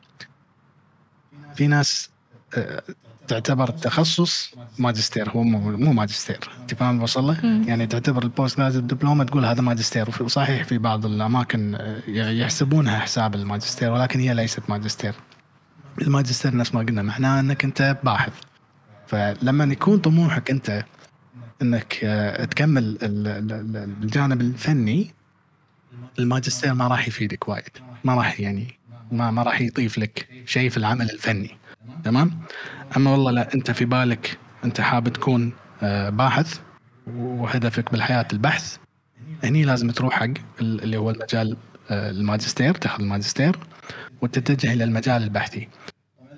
[SPEAKER 1] في ناس آه، تعتبر التخصص ماجستير هو مو مو ماجستير انت فاهم بوصل له؟ يعني تعتبر ال postgraduate diploma تقول هذا ماجستير وصحيح في بعض الأماكن آه، يحسبونها حساب الماجستير ولكن هي ليست ماجستير. الماجستير نفس ما قلنا. معناه إنك أنت باحث. فلما يكون طموحك أنت إنك آه، تكمل ال- ال- ال- الجانب الفني الماجستير ما راح يفيدك وايد. ما راح يعني ما ما راح يضيف لك شيء في العمل الفني. تمام؟ أما والله لا أنت في بالك أنت حاب تكون آه، باحث وهدفك بالحياة البحث هني لازم تروح حق ال- اللي هو المجال آه، الماجستير تاخذ الماجستير وتتجه إلى المجال البحثي.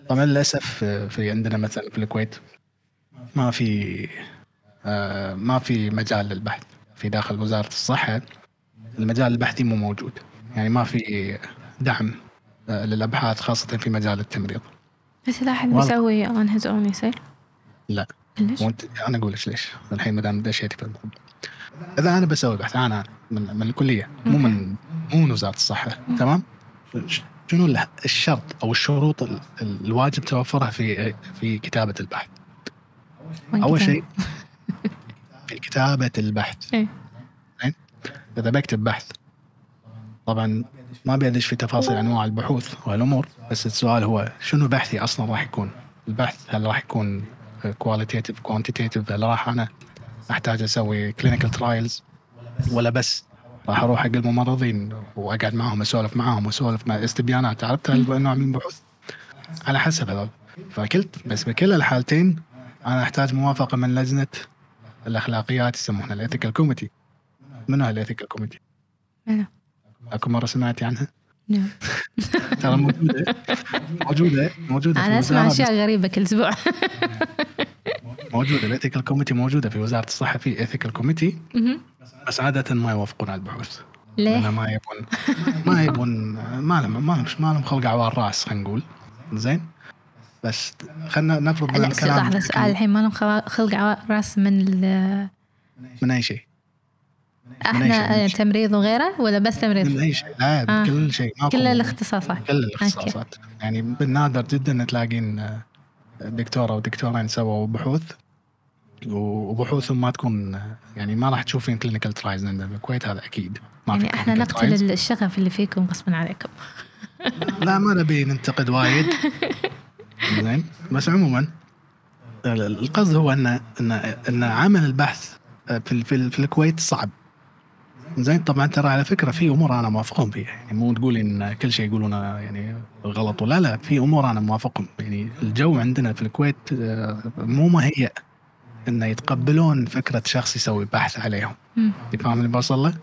[SPEAKER 1] طبعا للأسف آه، في عندنا مثلا في الكويت ما في آه، ما في مجال للبحث في داخل وزارة الصحة. المجال البحثي مو موجود. يعني ما في دعم آه، للأبحاث خاصة في مجال التمريض.
[SPEAKER 2] بس لا
[SPEAKER 1] أحد.
[SPEAKER 2] بيسوي on his own يصير؟
[SPEAKER 1] لا.
[SPEAKER 2] ليش؟
[SPEAKER 1] وانت أنا أقول لك ليش. الحين ما دام دشيتي في الموضوع إذا أنا بسوي بحث أنا من, من الكلية مو من مو من وزارة الصحة تمام؟ شنو ال- الشرط أو الشروط ال- ال- الواجب توفرها في في كتابة البحث؟
[SPEAKER 2] أول؟
[SPEAKER 1] شيء (laughs) في كتابة البحث.
[SPEAKER 2] إيه.
[SPEAKER 1] إذا بكتب بحث طبعا ما بيدش في تفاصيل أنواع البحوث والأمور بس السؤال هو شنو بحثي أصلا راح يكون؟ البحث هل راح يكون qualitative quantitative هل راح أنا أحتاج أسوي clinical trials ولا بس راح أروح حق الممرضين وأقعد معاهم أسولف معاهم واسولف مع استبيانات عرفت هالنوع من البحوث على حسب هذول فكلت بس بكل الحالتين أنا أحتاج موافقة من لجنة الأخلاقيات يسمونها ال ethical committee منو ال ethical committee؟
[SPEAKER 2] منو؟
[SPEAKER 1] أكو مرة سمعتي عنها؟
[SPEAKER 2] نعم. (laughs)
[SPEAKER 1] ترى موجودة موجودة
[SPEAKER 2] موجودة أنا
[SPEAKER 1] أسمع
[SPEAKER 2] أشياء غريبة كل أسبوع (laughs)
[SPEAKER 1] موجودة ال ethical committee موجودة في وزارة الصحة في ethical
[SPEAKER 2] committee.
[SPEAKER 1] بس عاده ما يوافقون على البحوث.
[SPEAKER 2] ليه؟
[SPEAKER 1] ما يبون ما يبون ما لهم ما لهم ما لهم خلق عوار راس خلينا نقول. زين؟ بس خلينا نفرض
[SPEAKER 2] لا
[SPEAKER 1] الكلام
[SPEAKER 2] لحظه سؤال الحين ما لهم خلق عوا- راس من
[SPEAKER 1] من أي شيء؟ إحنا من.
[SPEAKER 2] تمريض وغيره ولا بس
[SPEAKER 1] من
[SPEAKER 2] تمريض؟
[SPEAKER 1] أي شيء؟ لا
[SPEAKER 2] آه.
[SPEAKER 1] كل شيء
[SPEAKER 2] كل الاختصاصات.
[SPEAKER 1] كل الاختصاصات. يعني بالنادر جدا تلاقين آه، دكتور أو دكتورين سووا بحوث. وبحوثهم ما تكون آه، يعني ما راح تشوفين clinical trials عندنا بالكويت هذا أكيد. ما في
[SPEAKER 2] يعني
[SPEAKER 1] إحنا
[SPEAKER 2] نقتل
[SPEAKER 1] trials.
[SPEAKER 2] الشغف اللي فيكم غصبا عليكم. (laughs)
[SPEAKER 1] لا ما نبي ننتقد وايد. زين بس عموما ال- ال- القصد هو إن إن إن عمل البحث في ال- في, ال- في الكويت صعب. زين طبعا ترى على فكرة في أمور أنا موافقهم فيها. يعني مو تقول إن كل شيء يقولونه يعني غلط ولا لا في أمور أنا موافقهم. يعني الجو عندنا في الكويت آه، مو مهيئ. انه يتقبلون فكرة شخص يسوي بحث عليهم. فاهم اللي بوصل له؟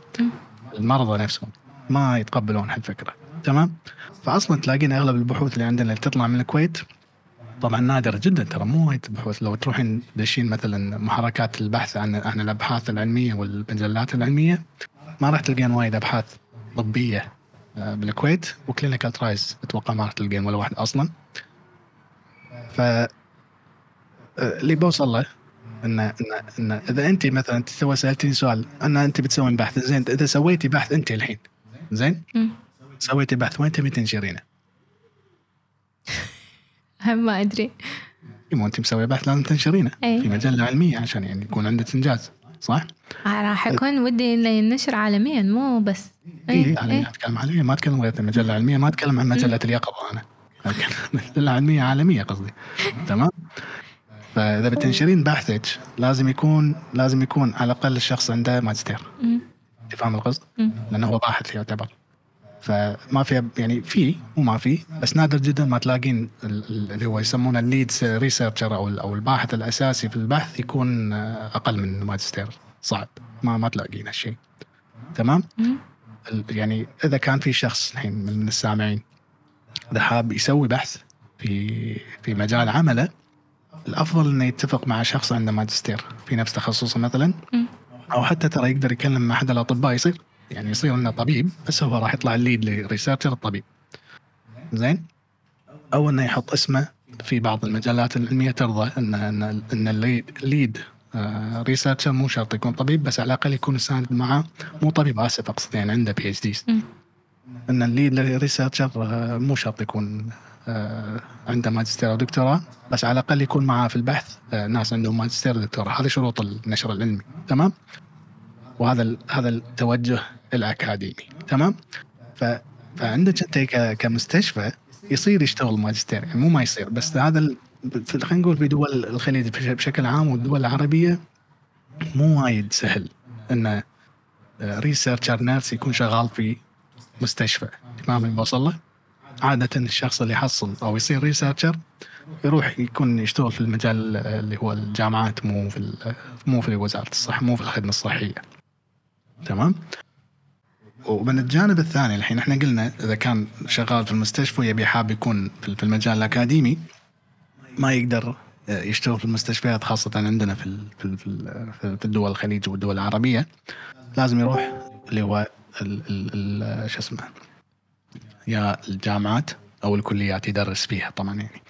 [SPEAKER 1] المرضى نفسهم ما يتقبلون هالفكرة تمام؟ فاصلا تلاقين أغلب البحوث اللي عندنا اللي تطلع من الكويت طبعا نادر جدا ترى مو وايد بحوث لو تروحين دشين مثلا محركات البحث عن عن الأبحاث العلمية والمجلات العلمية ما راح تلقين وايد أبحاث طبية آه، بالكويت و clinical trials أتوقع ما راح تلقين ولا واحد أصلا ف آه، اللي بوصل له ان ان إن إذا انت مثلا تو سالتني سؤال ان انت بتسوين بحث زين إذا سويتي بحث انت الحين زين. سويتي بحث وين تبي تنشرينه؟
[SPEAKER 2] هم (laughs) ما أدري
[SPEAKER 1] مو انت مسوي بحث لازم تنشرينه. في مجلة علمية عشان يعني يكون عندك إنجاز صح؟
[SPEAKER 2] آه، راح أكون ودي إنه ينشر عالميا مو بس
[SPEAKER 1] إي
[SPEAKER 2] إيه، إيه.
[SPEAKER 1] أتكلم علمية ما أتكلم غير المجله العلميه ما أتكلم عن مجلة اليقظة أنا مجلة علمية عالمية قصدي (laughs) تمام؟ فإذا بتنشرين بحثك لازم يكون لازم يكون على الأقل الشخص عنده ماجستير. انت فاهم القصد؟ لأنه هو باحث يعتبر. فما في يعني في مو ما في بس نادر جدا ما تلاقين ال- ال- اللي هو يسمونه ال lead researcher أو أو الباحث الأساسي في البحث يكون آه، أقل من ماجستير. صعب. ما ما تلاقين هالشيء. تمام؟ يعني إذا كان في شخص الحين من من السامعين إذا حاب يسوي بحث في في مجال عمله الأفضل إنه يتفق مع شخص عنده ماجستير في نفس تخصصه مثلا. أو حتى ترى يقدر يكلم مع أحد الأطباء يصير. يعني يصير إنه طبيب بس هو راح يطلع ال lead researcher الطبيب. زين؟ أو إنه يحط اسمه في بعض المجلات العلمية ترضى ان ان إن ال lead lead researcher مو شرط يكون طبيب بس على الأقل يكون ساند معه. مو طبيب آسف أقصد يعني عنده PH
[SPEAKER 2] مم.
[SPEAKER 1] إن ال lead researcher مو شرط يكون آه، عنده ماجستير أو دكتوراه بس على الأقل يكون معاه في البحث آه، ناس عندهم ماجستير ودكتوراه هذه شروط النشر العلمي تمام؟ وهذا هذا التوجه الأكاديمي تمام؟ ف فعندك أنت كمستشفى يصير يشتغل ماجستير يعني مو ما يصير بس هذا خلينا نقول في دول الخليج بش- بشكل عام والدول العربية مو وايد سهل إن researcher nurse يكون شغال في مستشفى. اللي بوصل له؟ عادة الشخص اللي يحصل أو يصير researcher يروح يكون يشتغل في المجال اللي هو الجامعات مو في مو في وزارة الصحة مو في الخدمة الصحية تمام؟ ومن الجانب الثاني الحين إحنا قلنا إذا كان شغال في المستشفى يبي حاب يكون في المجال الأكاديمي ما يقدر يشتغل في المستشفيات خاصة عندنا في في ال- في ال- في الدول الخليج والدول العربية لازم يروح اللي هو شو اسمه يا الجامعات أو الكليات يدرس فيها طبعا يعني.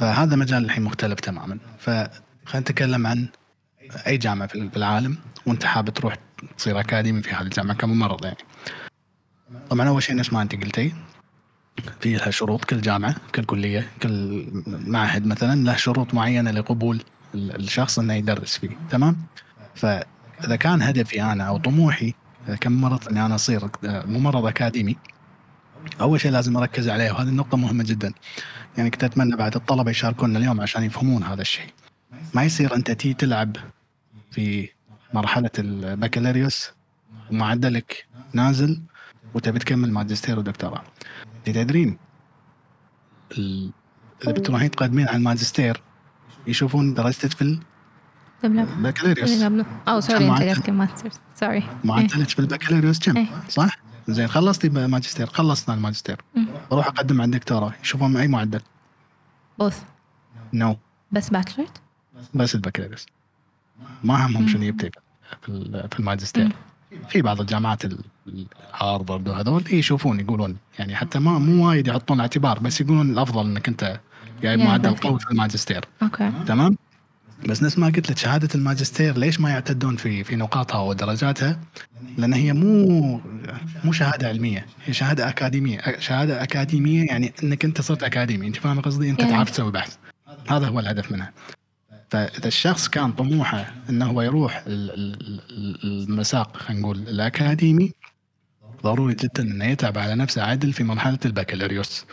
[SPEAKER 1] فهذا مجال الحين مختلف تماما. فخلينا نتكلم عن أي جامعة في العالم وأنت حاب تروح تصير أكاديمي في هذه الجامعة كممرض يعني. طبعا أول شيء نفس ما أنت قلتي. في لها شروط كل جامعة كل كلية كل معهد مثلا له شروط معينة لقبول ال- الشخص إنه يدرس فيه. تمام؟ فإذا كان هدفي أنا أو طموحي كممرض إني أنا أصير ممرض أكاديمي أول شيء لازم أركز عليه وهذه النقطة مهمة جدا. يعني كنت أتمنى بعد الطلبة يشاركونا اليوم عشان يفهمون هذا الشيء. ما يصير أنت تي تلعب في مرحلة البكالوريوس ومعدلك نازل وتبي تكمل ماجستير ودكتوراه. تدرين ال- اذا بتروحين تقدمين على الماجستير يشوفون درجتك في
[SPEAKER 2] دبلوم
[SPEAKER 1] البكالوريوس.
[SPEAKER 2] أو sorry
[SPEAKER 1] أنت.
[SPEAKER 2] قصدك masters sorry.
[SPEAKER 1] معدلك في البكالوريوس كم؟
[SPEAKER 2] إيه.
[SPEAKER 1] صح؟ زين خلصتي ماجستير خلصنا الماجستير. بروح أقدم على الدكتوراه يشوفون أي معدل.
[SPEAKER 2] Both.
[SPEAKER 1] No. no.
[SPEAKER 2] بس bachelor
[SPEAKER 1] بس البكالوريوس. ما همهم شنو يبتي في ال- في الماجستير في بعض الجامعات ال- ال- هارفارد وهذول يشوفون يقولون يعني حتى ما مو وايد يحطون اعتبار بس يقولون الأفضل إنك أنت جايب
[SPEAKER 2] يا
[SPEAKER 1] معدل. قوي في الماجستير
[SPEAKER 2] okay.
[SPEAKER 1] تمام؟ بس نفس ما قلت لك شهادة الماجستير ليش ما يعتدون في في نقاطها ودرجاتها؟ لأن هي مو مو شهادة علمية هي شهادة أكاديمية. شهادة أكاديمية يعني إنك أنت صرت أكاديمي أنت فاهم قصدي؟ أنت
[SPEAKER 2] Yeah.
[SPEAKER 1] تعرف تسوي بحث. هذا هو الهدف منها. فإذا الشخص كان طموحه إنه هو يروح ال- ال- ال- المساق خلينا نقول الأكاديمي ضروري جدا إنه يتعب على نفسه عدل في مرحلة البكالوريوس.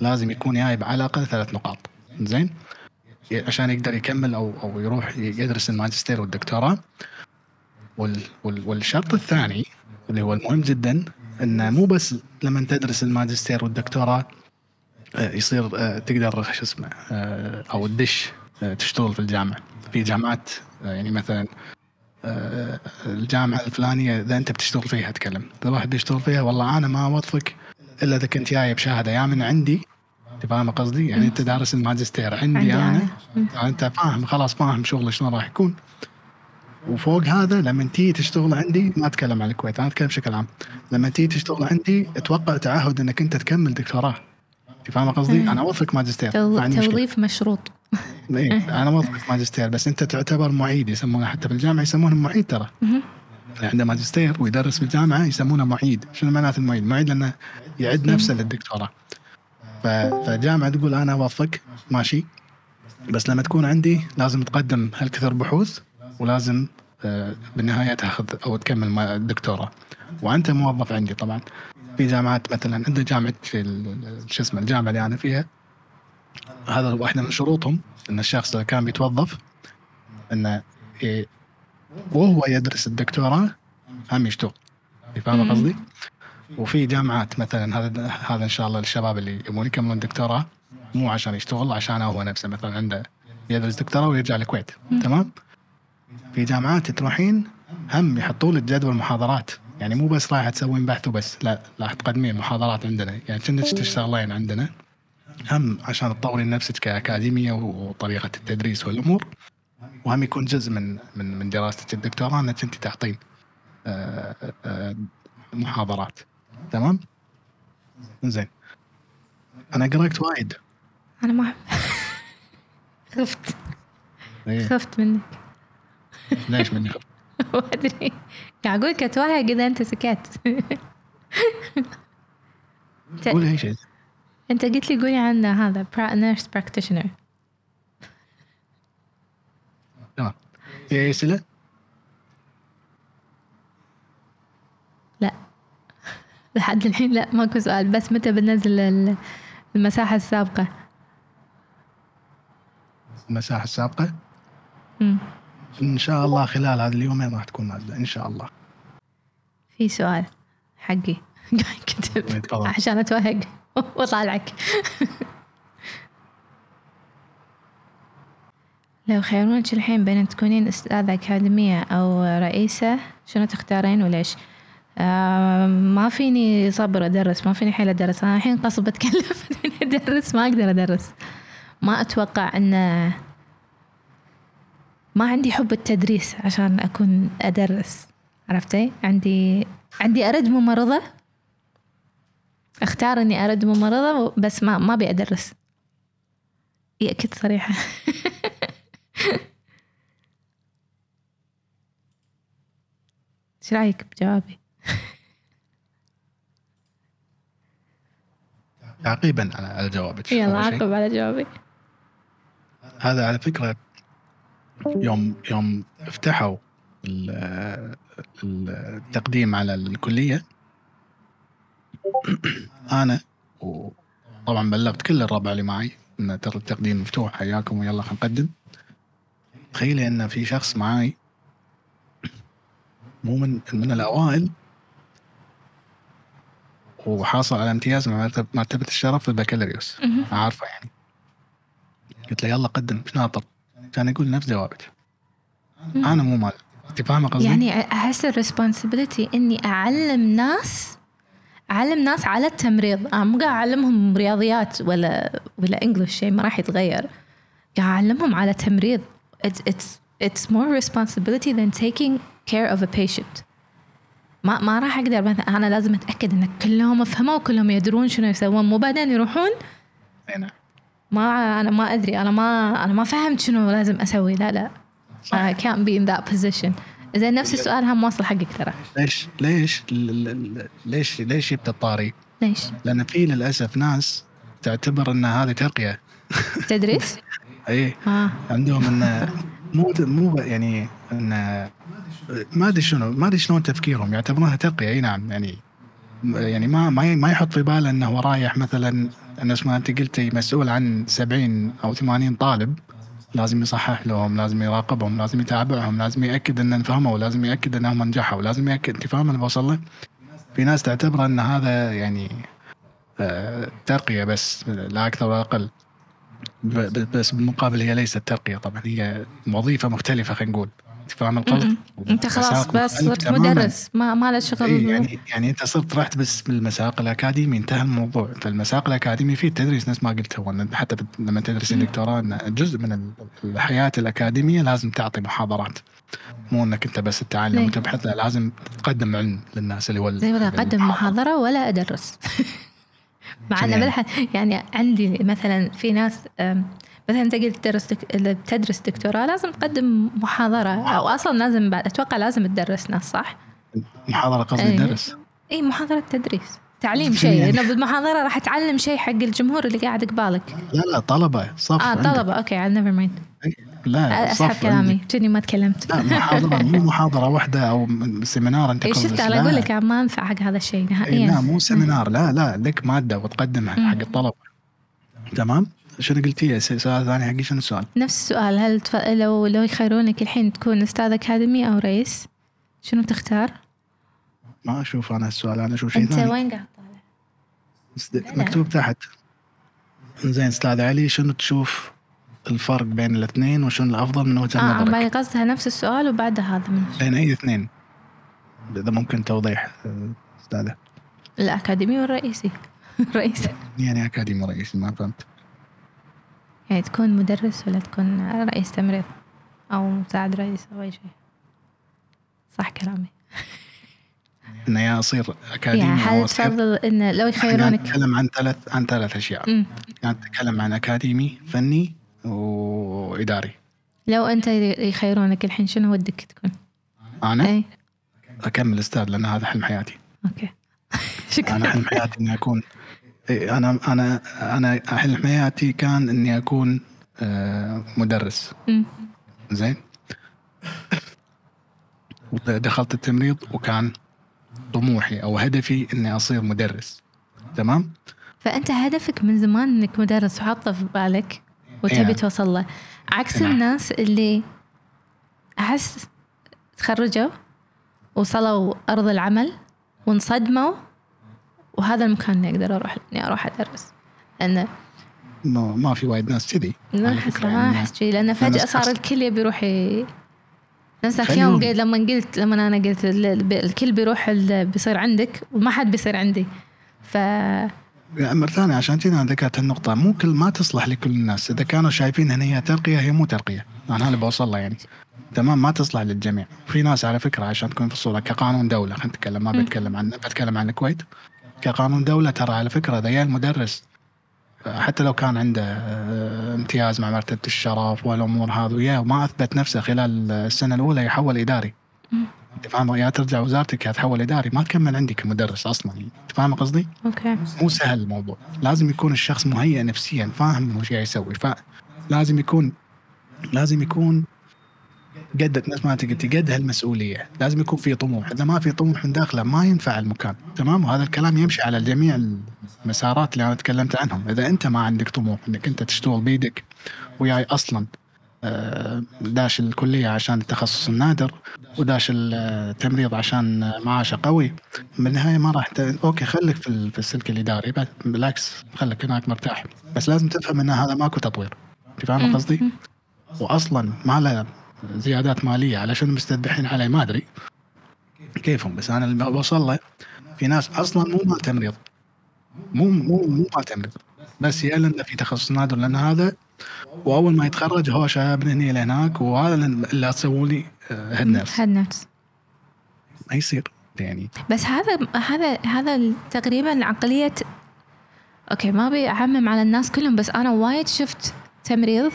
[SPEAKER 1] لازم يكون جايب على الأقل ثلاث نقاط. زين؟ عشان يقدر يكمل أو أو يروح يدرس الماجستير والدكتوراه. وال وال والشرط الثاني اللي هو المهم جدا انه مو بس لما تدرس الماجستير والدكتوراه آه، يصير آه، تقدر شو اسمه آه، أو تدش تشتغل في الجامعة. في جامعات يعني مثلا الجامعة الفلانية إذا أنت بتشتغل فيها اتكلم إذا واحد بيشتغل فيها والله أنا ما اوظفك إلا إذا كنت جاي بشهادة. يا من عندي انت فاهم قصدي؟ يعني انت دارس الماجستير. عندي, عندي أنا يعني انت فاهم خلاص فاهم شغلي شلون راح يكون. وفوق هذا لما تيجي تشتغل عندي ما أتكلم عن الكويت أنا أتكلم بشكل عام. لما تيجي تشتغل عندي أتوقع تعهد إنك أنت تكمل دكتوراه. أنت فاهم قصدي؟ أنا اوظفك ماجستير
[SPEAKER 2] توظيف مشروط.
[SPEAKER 1] إيه (laughs) أنا موظف ماجستير بس أنت تعتبر معيد يسمونه حتى في الجامعة يسمونه معيد ترى. اللي عنده ماجستير ويدرس في الجامعة يسمونه معيد. شنو معناته المعيد؟ معيد لأنه يعد نفسه للدكتوراه. فالجامعه تقول أنا اوظفك ماشي. بس لما تكون عندي لازم تقدم هالكثر بحوث ولازم آه، بالنهاية تأخذ أو تكمل الدكتوراه. وأنت موظف عندي طبعا. في جامعات مثلا عند جامعة شو اسمه الجامعة اللي أنا فيها. هذا واحدة من شروطهم إن الشخص اللي كان بيتوظف إنه وهو يدرس الدكتوراه هم يشتغل. فاهم قصدي؟ وفي جامعات مثلا هذا هذا إن شاء الله للشباب اللي يبون يكملون دكتوراه مو عشان يشتغل عشان هو نفسه مثلا عنده يدرس دكتوراه ويرجع الكويت تمام؟ في جامعات تروحين هم يحطوا لك جدول محاضرات. يعني مو بس رايحه تسوين بحث وبس لا راح تقدمين محاضرات عندنا. يعني كأنك تشتغلين عندنا. هم عشان تطورين نفسك كأكاديمية وطريقة التدريس والأمور. وهم يكون جزء من من من دراستك الدكتوراه إنك أنت تعطين آه، آه، محاضرات. تمام؟ زين. أنا قرأت وايد.
[SPEAKER 2] أنا ما خفت. إيه. خفت منك.
[SPEAKER 1] ليش مني خفت؟ (laughs)
[SPEAKER 2] ما أدري. قاعد أقول كتوهقت اذا أنت سكت. (laughs)
[SPEAKER 1] قولي أي شيء.
[SPEAKER 2] أنت قلت لي قولي عن هذا nurse practitioner
[SPEAKER 1] تمام. في اي اسئله؟
[SPEAKER 2] لا لحد الحين لا ماكو سؤال بس متى بنزل المساحة السابقة؟
[SPEAKER 1] المساحة السابقة؟ امم إن شاء الله خلال هذا اليومين راح تكون نازلة إن شاء الله
[SPEAKER 2] في سؤال حقي (laughs) كتب عشان أتوهق (laughs) وأطالعك (laughs) لو خيرونك الحين بين تكونين أستاذة أكاديمية أو رئيسة شنو تختارين وليش؟ آه ما فيني صبر أدرس ما فيني حيل أدرس. أنا الحين قصب أتكلم (laughs) أدرس ما أقدر أدرس. ما أتوقع أن ما عندي حب التدريس عشان أكون أدرس. عرفتي؟ عندي عندي أرد ممرضة. أختار إني أرد ممرضة بس ما ما أبي أدرس. يأكد صريحة. (laughs) إيش رأيك بجوابي؟ (laughs)
[SPEAKER 1] تعقيبا على جوابك
[SPEAKER 2] يلا عقب على جوابي
[SPEAKER 1] هذا على فكرة يوم يوم افتحوا التقديم على الكلية. (coughs) أنا وطبعا بلغت كل الربع اللي معي إن ترى التقديم مفتوح. حياكم ويلا خلينا نقدم. تخيلي إن في شخص معاي مو من من الأوائل وحاصل على امتياز مع مرتبة الشرف في البكالوريوس. عارفة يعني. قلت له يلا قدم. إيش ناطر. كان يقول نفس جوابك. أنا مو مال. أنت فاهمة قصدي؟
[SPEAKER 2] يعني أحس ال responsibility إني أعلم ناس أعلم ناس على التمريض. أنا مو قاعد أعلمهم رياضيات ولا ولا English شيء ما راح يتغير. قاعد أعلمهم على تمريض. It's, it's, it's more responsibility than taking care of a patient. ما ما راح أقدر مثلا أنا لازم أتأكد إن كلهم افهموا وكلهم يدرون شنو يسوون. مو بعدين يروحون؟
[SPEAKER 1] نعم.
[SPEAKER 2] ما أنا ما أدري. أنا ما أنا ما فهمت شنو لازم أسوي. لا لا. I can't be in that position. زين نفس السؤال هم واصل حقك ترى.
[SPEAKER 1] ليش ليش ليش ليش جبت الطاري؟
[SPEAKER 2] ليش؟
[SPEAKER 1] لأن في للأسف ناس تعتبر إن هذه ترقية. (laughs)
[SPEAKER 2] تدريس؟
[SPEAKER 1] اي آه. عندهم انه مو مو يعني انه ما أدري شنو ما أدري شلون تفكيرهم. يعتبرونها ترقيه أي نعم يعني يعني ما ما يحط في باله إنه هو رايح مثلا نفس ما أنت قلتي مسؤول عن 70 أو 80 طالب لازم يصحح لهم لازم يراقبهم لازم يتابعهم لازم يأكد إن فهموا لازم يأكد إنهم نجحوا لازم يأكد انت فاهم اللي بوصل له؟ في ناس تعتبر إن هذا يعني آه، ترقية بس لا أكثر ولا أقل. بس بالمقابل هي ليست ترقية طبعا هي وظيفة مختلفة خلينا نقول. انت فاهم القصد؟
[SPEAKER 2] أنت خلاص بس صرت مدرس. ما ما له شغل
[SPEAKER 1] إيه يعني يعني أنت صرت رحت بس بالمساق الأكاديمي. انتهى الموضوع. فالمساق الأكاديمي فيه تدريس نفس ما قلت هو. حتى لما تدرس الدكتوراه جزء من الحياة الأكاديمية لازم تعطي محاضرات. مو إنك أنت بس تتعلم. وتبحث لا لازم تقدم علم للناس اللي هو
[SPEAKER 2] زي ما أقدم محاضرة ولا أدرس. (laughs) مع يعني. يعني عندي مثلا في ناس مثلا أنت قلت تدرس تدرس دكتوراه لازم تقدم محاضرة. أو أصلا لازم بعد أتوقع لازم تدرس ناس صح؟
[SPEAKER 1] محاضرة قصدي
[SPEAKER 2] أيه.
[SPEAKER 1] درس
[SPEAKER 2] اي محاضرة تدريس. تعليم شيء. (laughs) إنه بالمحاضرة راح تعلم شيء حق الجمهور اللي قاعد قبالك.
[SPEAKER 1] لا لا طلبة. صف
[SPEAKER 2] آه طلبة. okay never mind
[SPEAKER 1] لا
[SPEAKER 2] أسحب كلامي. كني ما تكلمت.
[SPEAKER 1] لا محاضرة. مو محاضرة واحدة أو seminar أنت
[SPEAKER 2] إيش شفت أنا أقول لك ما انفع حق هذا الشيء نهائيا.
[SPEAKER 1] لا مو seminar. لا لا لك مادة وتقدمها حق الطلبة. تمام؟ شنو قلتي سؤال ثاني حقي شنو السؤال؟
[SPEAKER 2] نفس السؤال هل تف... لو لو يخيرونك الحين تكون أستاذ أكاديمي أو رئيس شنو تختار؟
[SPEAKER 1] ما أشوف أنا السؤال أنا أشوف شيء
[SPEAKER 2] أنت
[SPEAKER 1] ثاني.
[SPEAKER 2] وين قاعد
[SPEAKER 1] طالع؟ مكتوب تحت. زين أستاذ علي شنو تشوف الفرق بين الاثنين وشنو الأفضل من وجهة
[SPEAKER 2] آه
[SPEAKER 1] نظرك؟
[SPEAKER 2] آه قصدها نفس السؤال وبعدها هذا من
[SPEAKER 1] بين أي اثنين؟ إذا ممكن توضيح أستاذة.
[SPEAKER 2] الأكاديمي والرئيسي. (laughs) رئيس.
[SPEAKER 1] يعني أكاديمي رئيسي ما فهمت.
[SPEAKER 2] يعني تكون مدرس ولا تكون رئيس تمريض أو مساعد رئيس أو أي شيء. صح كلامي. (laughs)
[SPEAKER 1] انه يا أصير أكاديمي
[SPEAKER 2] يعني هل تفضل إن لو يخيرونك.
[SPEAKER 1] نتكلم عن ثلاث عن ثلاث أشياء.
[SPEAKER 2] مم.
[SPEAKER 1] كانت تتكلم عن أكاديمي فني وإداري.
[SPEAKER 2] لو أنت يخيرونك الحين شنو ودك تكون؟
[SPEAKER 1] أنا؟
[SPEAKER 2] أي.
[SPEAKER 1] أكمل أستاذ لأن هذا حلم حياتي.
[SPEAKER 2] أوكي. (laughs) شكرا.
[SPEAKER 1] أنا حلم حياتي إني أكون أنا أنا أنا حلم حياتي كان إني أكون آه، مدرس. زين دخلت التمريض وكان طموحي أو هدفي إني أصير مدرس تمام
[SPEAKER 2] فأنت هدفك من زمان إنك مدرس وحاطه في بالك وتبي
[SPEAKER 1] نعم.
[SPEAKER 2] توصل له عكس
[SPEAKER 1] نعم.
[SPEAKER 2] الناس اللي أحس تخرجوا وصلوا أرض العمل وانصدموا وهذا المكان اللي أقدر أروح إني أروح أدرس لأنه
[SPEAKER 1] ما, ما في وايد ناس كذي
[SPEAKER 2] ما احس ما. أحس شيء لأنه
[SPEAKER 1] فجأة
[SPEAKER 2] صار الكل يبي يروح. نفس يوم قلت لما قلت لما أنا قلت ال- ال- الكل بيروح بيصير عندك وما حد بيصير عندي ف
[SPEAKER 1] أمر ثاني عشان كذا أنا ذكرت النقطة مو كل ما تصلح لكل الناس، إذا كانوا شايفين إن هي ترقية هي مو ترقية، أنا اللي بوصل له يعني. تمام ما تصلح للجميع، في ناس على فكرة عشان تكون في الصورة كقانون دولة خلينا نتكلم ما. بتكلم عن بتكلم عن الكويت. كقانون دولة ترى على فكرة اذا المدرس حتى لو كان عنده آه، امتياز مع مرتبة الشرف والأمور هذه وياه وما أثبت نفسه خلال السنة الأولى يحول
[SPEAKER 2] إداري.
[SPEAKER 1] أنت فاهم؟ يا ترجع وزارتك يا تحول إداري. ما تكمل عندي كمدرس أصلا. أنت فاهم قصدي؟
[SPEAKER 2] أوكي.
[SPEAKER 1] مو سهل الموضوع. لازم يكون الشخص مهيئ نفسيا فاهم وش قاعد يسوي. فلازم يكون لازم يكون قد نفس ما انت قلتي قد هالمسؤولية. لازم يكون في طموح. إذا ما في طموح من داخله ما ينفع المكان. تمام؟ وهذا الكلام يمشي على جميع المسارات اللي أنا تكلمت عنهم. إذا أنت ما عندك طموح إنك أنت تشتغل بيدك وياي أصلا آه، داش الكلية عشان التخصص النادر وداش التمريض عشان معاشه قوي بالنهايه ما راح ت... أوكي خليك في, ال- في السلك الإداري بل- بالعكس خليك هناك مرتاح. بس لازم تفهم إن هذا ماكو تطوير. فاهم. قصدي؟ واصلا ما له زيادات مالية علشان مستذبحين عليه ما أدري. كيفهم؟ بس أنا اللي بوصل له في ناس أصلا مو مال تمريض مو مو مو مال تمريض بس يا لنا في تخصص نادر لأن هذا وأول ما يتخرج هوشه من هنا لهناك وهذا اللي تسووا لي هيد نيرس
[SPEAKER 2] هاد نفس
[SPEAKER 1] ما يصير يعني.
[SPEAKER 2] بس هذا هذا هذا تقريبا عقلية أوكي ما ابي اعمم على الناس كلهم بس أنا وايد شفت تمريض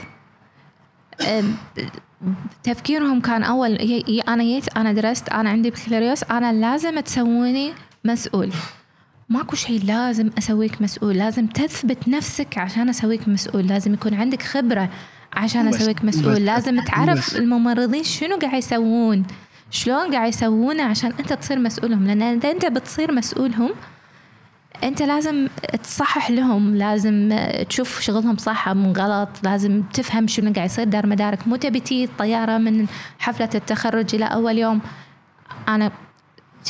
[SPEAKER 2] تفكيرهم كان أول أنا جيت أنا درست أنا عندي بكالوريوس أنا لازم تسووني مسؤول. ماكو شيء لازم أسويك مسؤول لازم تثبت نفسك عشان أسويك مسؤول لازم يكون عندك خبرة عشان
[SPEAKER 1] أسويك
[SPEAKER 2] مسؤول لازم تعرف الممرضين شنو قاعد يسوون شلون قاعد يسوونه عشان أنت تصير مسؤولهم لأن إذا أنت بتصير مسؤولهم أنت لازم تصحح لهم لازم تشوف شغلهم صح مو غلط لازم تفهم شنو قاعد يصير دار مدارك. مو تبي تجي الطياره من حفلة التخرج إلى أول يوم. أنا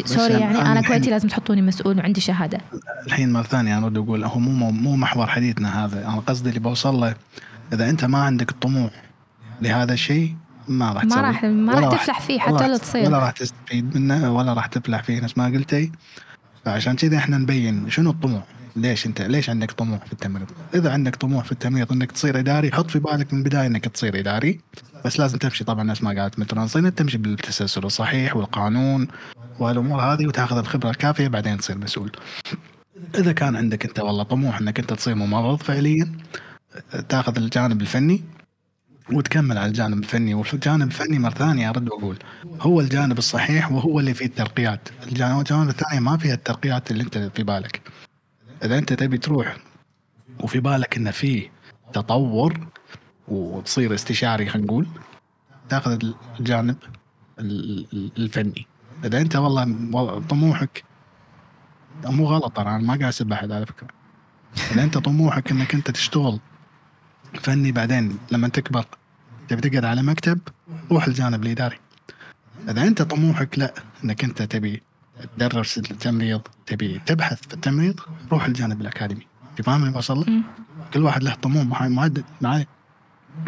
[SPEAKER 2] سوري يعني أنا كويتي لازم تحطوني مسؤول وعندي شهادة.
[SPEAKER 1] الحين مرة ثانية أنا ارد أقول هو مو مو محور حديثنا هذا. أنا قصدي اللي بوصل له إذا أنت ما عندك الطموح لهذا الشيء ما راح
[SPEAKER 2] ما راح ما راح تفلح فيه حتى لو تصير.
[SPEAKER 1] ولا راح تستفيد منه ولا راح تفلح فيه. نفس ما قلتي فعشان كذا إحنا نبين شنو الطموح ليش انت ليش عندك طموح في التمريض؟ إذا عندك طموح في التمريض إنك تصير إداري حط في بالك من البداية إنك تصير إداري بس لازم تمشي طبعا نفس ما قالت متران صينة تمشي بالتسلسل الصحيح والقانون والأمور هذه وتأخذ الخبرة الكافية بعدين تصير مسؤول. إذا كان عندك أنت والله طموح إنك أنت تصير ممرض فعليا تأخذ الجانب الفني وتكمل على الجانب الفني والجانب الفني مرة ثانية أرد وأقول هو الجانب الصحيح وهو اللي فيه الترقيات. الجانب الثاني ما فيها الترقيات اللي أنت في بالك. إذا أنت تبي تروح وفي بالك إن في تطور وتصير استشاري خلينا نقول تاخذ الجانب الفني. إذا أنت والله طموحك مو غلط أنا ما قاعد أسب أحد على فكرة. إذا أنت طموحك إنك أنت تشتغل فني بعدين لما تكبر تبي تقعد على مكتب روح الجانب الإداري. إذا أنت طموحك لا إنك أنت تبي تدرس التمريض تبي تبحث في التمريض روح الجانب الأكاديمي. فاهم اللي بوصل كل واحد له طموح معدل معي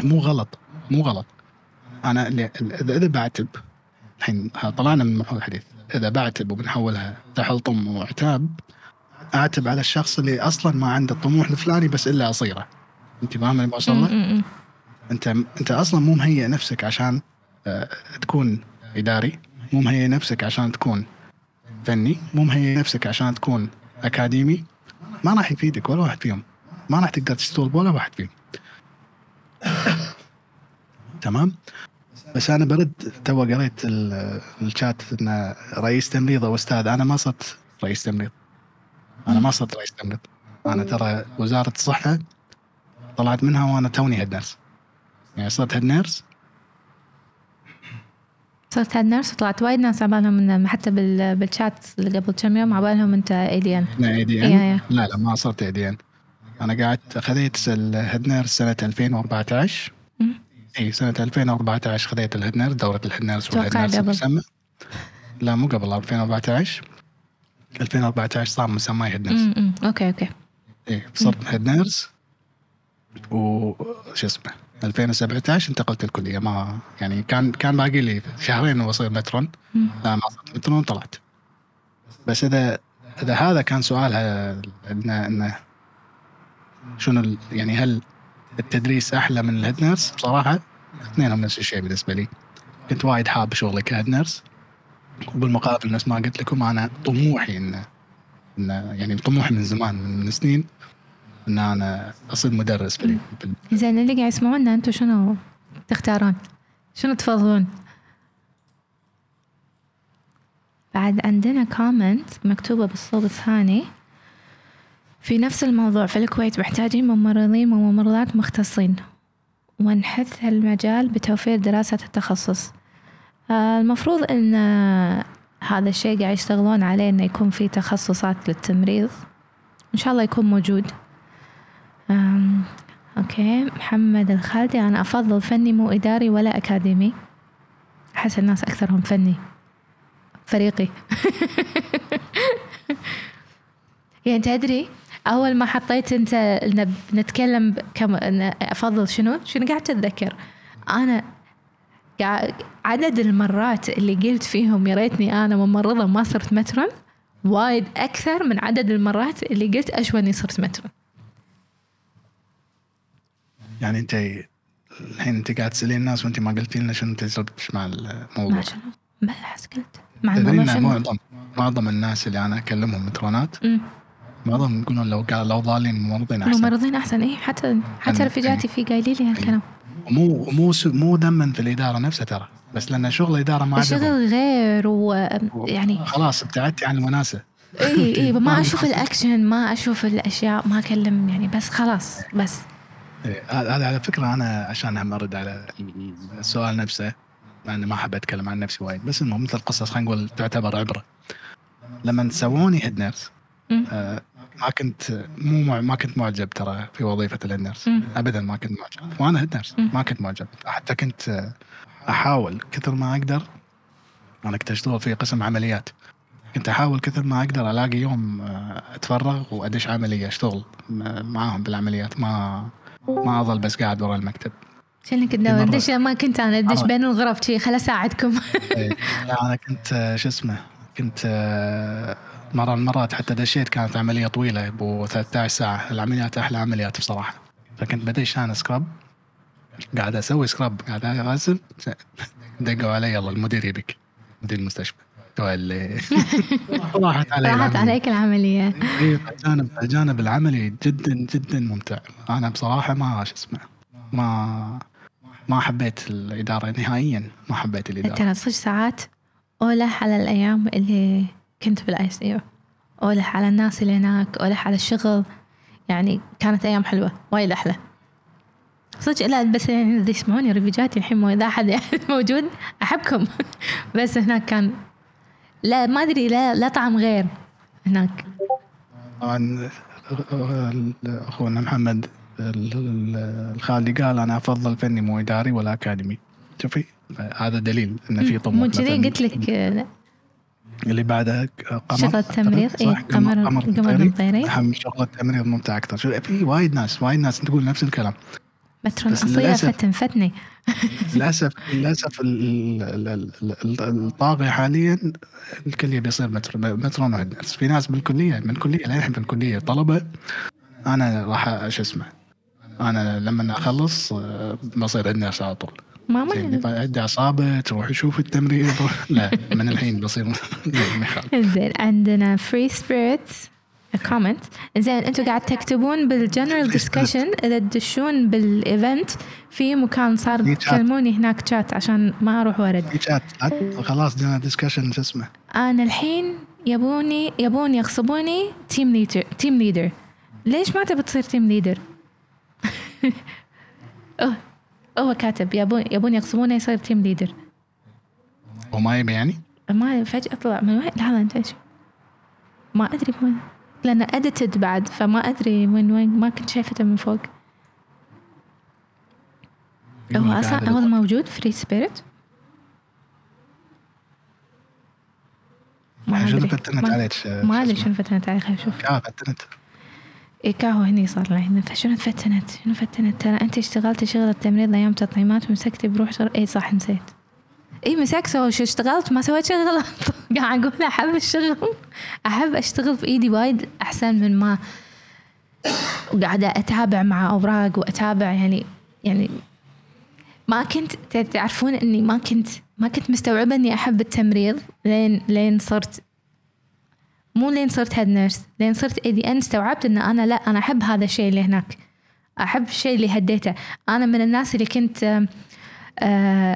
[SPEAKER 1] مو غلط مو غلط. أنا اذا بعتب الحين طلعنا من محور الحديث. إذا بعتب وبنحولها تحلطم وعتاب أعتب على الشخص اللي أصلا ما عنده الطموح الفلاني بس إلا أصيره. أنت فاهم اللي بوصل؟ انت أنت أصلا مو مهيئ نفسك عشان آه، تكون إداري. مو مهيئ نفسك عشان تكون فني. مو مهيئ نفسك عشان تكون أكاديمي. ما راح يفيدك ولا واحد فيهم. ما راح تقدر تستول بولا واحد فيهم. (coughs) تمام؟ بس أنا برد تو قريت الشات إن رئيس تمريض أو أستاذ. أنا ما صرت رئيس تمريض. أنا ما صرت رئيس تمريض. أنا ترى وزارة الصحة طلعت منها وأنا توني nurse يعني صرت هيد نيرس
[SPEAKER 2] صرت هيد نيرس وطلعت وايد ناس عبالهم من حتى بالشات اللي قبل كم يوم عبالهم
[SPEAKER 1] أنت ADN لا لا ما صرت ADN أنا قعدت خذيت ال head nurse سنة 2014 إي سنة 2014 خذيت ال head nurse دوره ال head nurse وال head nurse المسمى لا مو قبل 2014 2014 صار مسمى head nurse
[SPEAKER 2] okay okay.
[SPEAKER 1] إي صرت head nurse وش اسمه؟ 2017 انتقلت الكلية. ما يعني كان كان باقي لي شهرين وأصير matron. لا ما صرت matron طلعت بس اذا إذا هذا كان سؤالها انه انه شنو يعني هل التدريس أحلى من ال head nurse بصراحة اثنينهم نفس الشيء بالنسبة لي. كنت وايد حاب شغلي ك head nurse وبالمقابل نفس ما قلت لكم أنا طموحي انه انه يعني طموحي من زمان من سنين. إن أنا أصير مدرس في
[SPEAKER 2] زين اللي قاعد يسمعونا أنتم شنو تختارون؟ شنو تفضلون؟ بعد عندنا comment مكتوبة بالصوب الثاني. في نفس الموضوع في الكويت محتاجين ممرضين وممرضات مختصين. ونحث المجال بتوفير دراسة التخصص. آه، المفروض إن هذا الشيء قاعد يشتغلون عليه إنه يكون في تخصصات للتمريض. إن شاء الله يكون موجود. أوكي. محمد الخالدي أنا أفضل فني مو إداري ولا أكاديمي. أحس الناس أكثرهم فني. فريقي. (laughs) يعني تدري أول ما حطيت أنت نتكلم كم أفضل شنو؟ شنو قاعد تتذكر؟ أنا عدد المرات اللي قلت فيهم يا ريتني أنا ممرضة ما صرت مترن وايد أكثر من عدد المرات اللي قلت أشوني صرت مترن
[SPEAKER 1] يعني انت الحين انت قاعد تسألين الناس وانت ما قلتي لنا شنو تجربتك مع الموضوع؟
[SPEAKER 2] ما شنو ما أحس قلت. مع الموضوع
[SPEAKER 1] معظم معظم الناس اللي أنا أكلمهم matronات معظم يقولون لو قال لو ضالين ممرضين أحسن.
[SPEAKER 2] ممرضين أحسن. اي حتى حتى رفيجاتي في قايلين لي هالكلام.
[SPEAKER 1] مو مو مو ذما في الإدارة نفسها ترى. بس لأن شغل الإدارة ما
[SPEAKER 2] الشغل غير ويعني
[SPEAKER 1] خلاص ابتعدتي عن المناسه
[SPEAKER 2] اي اي (laughs) ما أشوف الأكشن ما أشوف الأشياء ما أكلم يعني بس خلاص بس.
[SPEAKER 1] هذا على فكرة أنا عشان هم أرد على السؤال نفسه مع اني ما احب أتكلم عن نفسي وايد بس المهم مثل قصص خلينا نقول تعتبر عبرة. لما سووني head
[SPEAKER 2] nurse.
[SPEAKER 1] آه ما كنت مو ما كنت معجب ترى في وظيفة ال head
[SPEAKER 2] nurse.
[SPEAKER 1] ابدا ما كنت معجب. وأنا head
[SPEAKER 2] nurse.
[SPEAKER 1] ما كنت معجب. حتى كنت آه، أحاول كثر ما أقدر. أنا كنت اشتغل في قسم عمليات. كنت أحاول كثر ما أقدر ألاقي يوم آه، أتفرغ وأدش عملية أشتغل م- معاهم بالعمليات. ما ما أظل بس قاعد ورا المكتب.
[SPEAKER 2] شنك تدور
[SPEAKER 1] مرة-
[SPEAKER 2] دش ما كنت أنا؟ ادش
[SPEAKER 1] آه.
[SPEAKER 2] بين الغرف شي؟ خل أساعدكم. (laughs)
[SPEAKER 1] إيه. لا أنا كنت شو اسمه كنت آه، مرة من المرات حتى دشيت كانت عملية طويلة أبو 13 ساعة. العمليات أحلى عمليات بصراحة. فكنت بدش أنا scrub قاعد أسوي scrub قاعد أغسل. (laughs) دقوا علي يلا المدير يبيك. مدير المستشفى. اللي (laughs) راحت علي
[SPEAKER 2] راحت
[SPEAKER 1] العملية.
[SPEAKER 2] عليك العملية.
[SPEAKER 1] إيه، الجانب الجانب العملي جدا جدا ممتع. أنا بصراحة ما شو اسمه. ما ما حبيت الإدارة نهائيا. ما حبيت الإدارة.
[SPEAKER 2] ترى صدق ساعات أولح على الأيام اللي كنت بال ICU أولح على الناس اللي هناك. أولح على الشغل. يعني كانت أيام حلوة. وايد أحلى. صدق لا بس يعني إذا يسمعوني رفيجاتي الحين أحد يعني (laughs) موجود أحبكم. (laughs) بس هناك كان لا ما أدري لا لا طعم غير هناك.
[SPEAKER 1] طبعا أخونا محمد ال- ال- الخالدي قال أنا أفضل فني مو إداري ولا أكاديمي. شوفي هذا دليل إن في طموح
[SPEAKER 2] مو كذي قلت لك
[SPEAKER 1] اللي بعدها قمر.
[SPEAKER 2] شغل التمريض؟
[SPEAKER 1] صح؟
[SPEAKER 2] إيه قمر قمر المطيري
[SPEAKER 1] هم شغل التمريض ممتع أكثر. في وايد ناس وايد ناس تقول نفس الكلام.
[SPEAKER 2] مترون
[SPEAKER 1] بس
[SPEAKER 2] أصيلة
[SPEAKER 1] للأسف-
[SPEAKER 2] فتن (laughs)
[SPEAKER 1] ال- ال- ال- الطاغي حاليا الكل يبي يصير matr- matron و head nurse. في ناس بالكليه من الكلية للحين في الكلية. طلبة أنا راح شو اسمه أنا لما أخلص آه، بصير nurse على طول.
[SPEAKER 2] ما
[SPEAKER 1] يعني.
[SPEAKER 2] ما
[SPEAKER 1] عندي اعصابه تروح يشوف التمريض لا من الحين بصير (laughs) يخالف.
[SPEAKER 2] زين عندنا Free Spirits comment زين أنتم قاعد تكتبون بال
[SPEAKER 1] general
[SPEAKER 2] discussion إذا تدشون بال event في مكان صار. تكلموني هناك شات عشان ما أروح ورد.
[SPEAKER 1] في شات لا، خلاص جينا discussion شو اسمه؟
[SPEAKER 2] أنا الحين يبوني يبون يغصبوني team leader team leader ليش ما تبي تصير team leader (laughs) أوه هو كاتب. يبون يبون يغصبونه يصير team leader
[SPEAKER 1] وما يبي يعني؟
[SPEAKER 2] ما فجأة طلع من وين لحظة أنت إيش؟ ما أدري وين لأنه edited بعد فما أدري وين وين ما كنت شايفته من فوق. هو
[SPEAKER 1] قاعد
[SPEAKER 2] هو موجود free spirit ما
[SPEAKER 1] شنو
[SPEAKER 2] أدري.
[SPEAKER 1] فتنت
[SPEAKER 2] ما-
[SPEAKER 1] عليك
[SPEAKER 2] ما
[SPEAKER 1] أدري؟
[SPEAKER 2] شنو فتنت علي خلينا نشوف.
[SPEAKER 1] آه فتنت.
[SPEAKER 2] إيه كاهو هني صار الحين شنو فتنت؟ شنو فتنت؟ ترى أنت اشتغلتي شغل التمريض أيام تطعيمات ومسكتي بروح شغل اي صح نسيت. اي مسكت شو اشتغلت ما سويت شيء غلط قاعد أقول أحب الشغل. أحب أشتغل بايدي وايد أحسن من ما وقاعده أتابع مع أوراق وأتابع يعني يعني ما كنت تعرفون إني ما كنت ما كنت مستوعبة إني أحب التمريض لين لين صرت مو لين صرت head nurse لين صرت ADN استوعبت إن أنا لا أنا أحب هذا الشيء اللي هناك. أحب الشيء اللي هديته. أنا من الناس اللي كنت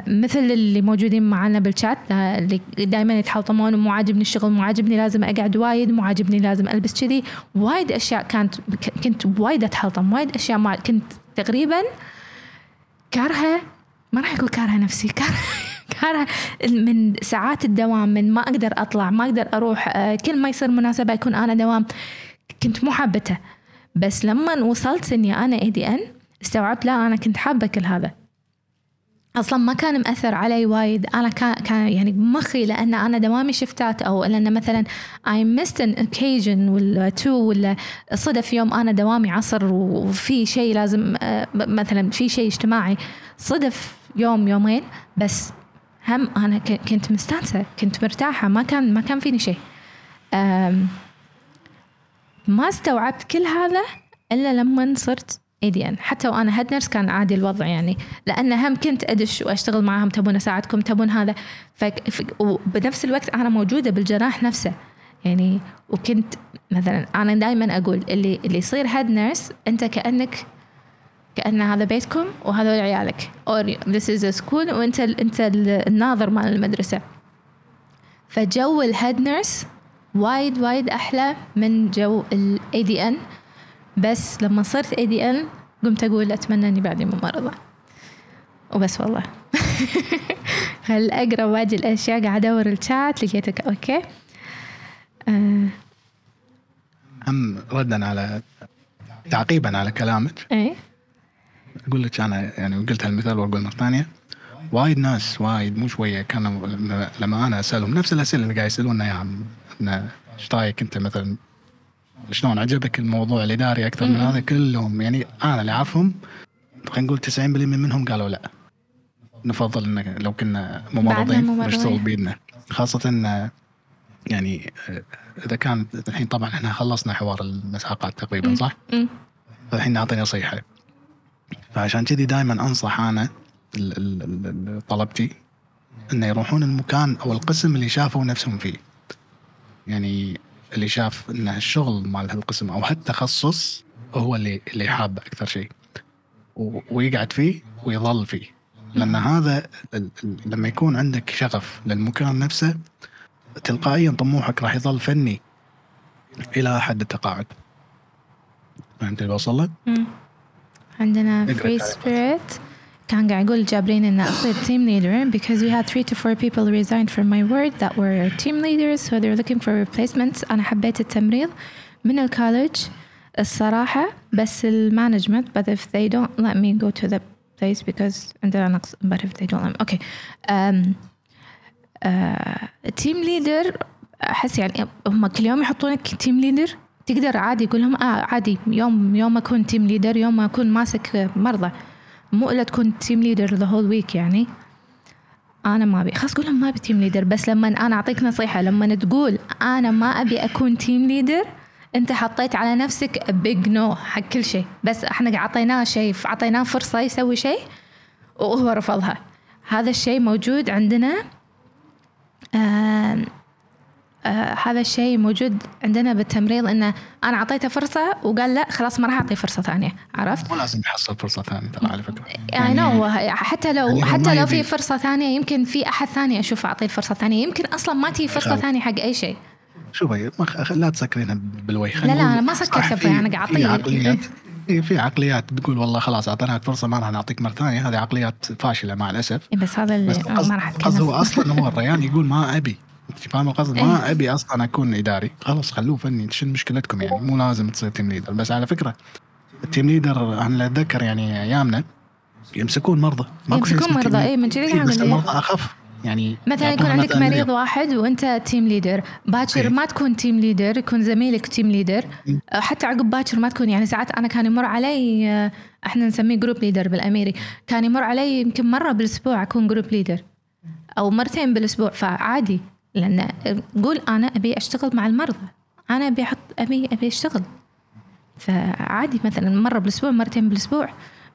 [SPEAKER 2] مثل اللي موجودين معنا بالشات آه، اللي دائما يتحلطمون ومو عاجبني الشغل مو عاجبني لازم أقعد وايد مو عاجبني لازم ألبس كذي. وايد أشياء كانت كنت وايد اتحلطم وايد أشياء ما كنت تقريبا كارهة ما راح أقول كارهة نفسي (laughs) كارهة كارهة من ساعات الدوام من ما أقدر أطلع ما أقدر أروح آه، كل ما يصير مناسبة يكون أنا دوام. كنت مو حابته. بس لما وصلت إني أنا اي دي ان استوعبت لا أنا كنت حابة كل هذا. أصلا ما كان مأثر علي وايد. أنا كان يعني بمخي لأن أنا دوامي شفتات أو لأن مثلا I missed an occasion ولا two ولا صدف يوم أنا دوامي عصر وفي شيء لازم آه، مثلا في شيء اجتماعي. صدف يوم يومين بس هم أنا كنت مستانسة كنت مرتاحة ما كان ما كان فيني شيء. ما استوعبت كل هذا إلا لما صرت ان حتى وأنا head nurse كان عادي الوضع يعني. لأن هم كنت أدش وأشتغل معاهم تبون أساعدكم تبون هذا. وبنفس الوقت أنا موجودة بالجراح نفسه. يعني وكنت مثلا أنا دائما أقول اللي اللي يصير head nurse أنت كانك كأن هذا بيتكم وهذول عيالك. Or this is a school أنت ال- الناظر مال المدرسة. فجو ال head nurse وايد وايد أحلى من جو ال ADN بس لما صرت ADN قمت أقول أتمنى إني بعدي ممرضه وبس والله. خل اقرا باقي الأشياء قاعد أدور الشات لقيتك. أوكي. آه.
[SPEAKER 1] هم ردا على تعقيبا على كلامك.
[SPEAKER 2] إيه.
[SPEAKER 1] أقول لك أنا يعني قلت هالمثال وأقول مرة ثانية. وايد ناس وايد مو شوية كانوا لما- أنا أسألهم نفس الأسئلة اللي قاعد يسالونا إياها. إيش رايك أنت مثلا شلون عجبك الموضوع الاداري أكثر من. هذا كلهم يعني أنا اللي أعرفهم خلينا نقول 90% منهم قالوا لا نفضل ان لو كنا ممرضين. نشتغل بايدنا خاصة يعني إذا كانت الحين طبعا إحنا خلصنا حوار المساقات تقريبا. صح؟ فالحين نعطي نصيحة فعشان كذي دائما أنصح أنا طلبتي إنه يروحون المكان أو القسم اللي شافوا نفسهم فيه يعني اللي شاف إن الشغل مال هالقسم أو هالتخصص هو اللي اللي حابه أكثر شيء ويقعد فيه ويظل فيه لأن هذا لما يكون عندك شغف للمكان نفسه تلقائيا طموحك راح يظل فني إلى حد التقاعد فهمت اللي بوصل؟
[SPEAKER 2] مم. عندنا فري. سبيريت كان قاعد يقول جابرين ان اصير team leader because we had three to four people resigned from my work that were team leaders so they're looking for replacements انا حبيت التمريض من الكولج الصراحة بس المانجمنت but if they don't let me go to the place because عندنا نقص but if they don't let me okay um, تيم ليدر احس يعني هم كل يوم يحطونك تيم ليدر تقدر عادي يقول لهم اه عادي يوم يوم اكون تيم ليدر يوم اكون ماسك مرضى مو إلا تكون team leader the whole week يعني. أنا ما أبي خلاص قول ما أبي team leader بس لما أنا أعطيك نصيحة لما تقول أنا ما أبي أكون team leader أنت حطيت على نفسك big no حق كل شيء. بس إحنا أعطيناه شيء أعطيناه فرصة يسوي شيء وهو رفضها. هذا الشيء موجود عندنا آه هذا الشيء موجود عندنا بالتمريض إنه أنا أعطيته فرصة وقال لا خلاص ما راح أعطيه فرصة ثانية عرفت؟
[SPEAKER 1] مو لازم يحصل فرصة ثانية ترى على فكرة.
[SPEAKER 2] يعني نو حتى لو
[SPEAKER 1] يعني
[SPEAKER 2] حتى لو في فرصة ثانية يمكن في أحد ثاني أشوف أعطيه الفرصه ثانية. يمكن أصلا ما تجي
[SPEAKER 1] فرصة.
[SPEAKER 2] ثانية حق أي شيء.
[SPEAKER 1] شوفي خ- لا تسكرينها بالوي
[SPEAKER 2] لا، لا، أنا ما سكرت بالوي، أنا قاعد
[SPEAKER 1] في
[SPEAKER 2] أعطيه.
[SPEAKER 1] عقليات في- (laughs) في عقليات تقول والله خلاص اعطيناك فرصة ما راح نعطيك مرة ثانية. هذه عقليات فاشلة مع الأسف.
[SPEAKER 2] إيه بس هذا اللي ما راح أتكلم
[SPEAKER 1] أصلا هو الريان يقول ما أبي. أنت فاهم القصد
[SPEAKER 2] إيه.
[SPEAKER 1] ما أبي أصلا أكون إداري. خلاص خلوه فني. شنو مشكلتكم يعني؟ مو لازم تصير team leader بس على فكرة ال team leader أنا أتذكر يعني أيامنا يمسكون مرضى.
[SPEAKER 2] يمسكون مرضى. اي من كذي. قاعد
[SPEAKER 1] بس
[SPEAKER 2] لك.
[SPEAKER 1] المرضى أخف. يعني
[SPEAKER 2] مثلا يكون عندك مريض واحد وأنت team leader باكر
[SPEAKER 1] إيه.
[SPEAKER 2] ما تكون team leader يكون زميلك team
[SPEAKER 1] leader.
[SPEAKER 2] حتى عقب باكر ما تكون. يعني ساعات أنا كان يمر علي إحنا نسميه group leader بالأميري. كان يمر علي يمكن مرة بالأسبوع أكون group leader أو مرتين بالأسبوع فعادي. لأن قول أنا أبي أشتغل مع المرضى أنا أبي أحط أبي أبي أشتغل. فعادي مثلا مرة بالأسبوع مرتين بالأسبوع.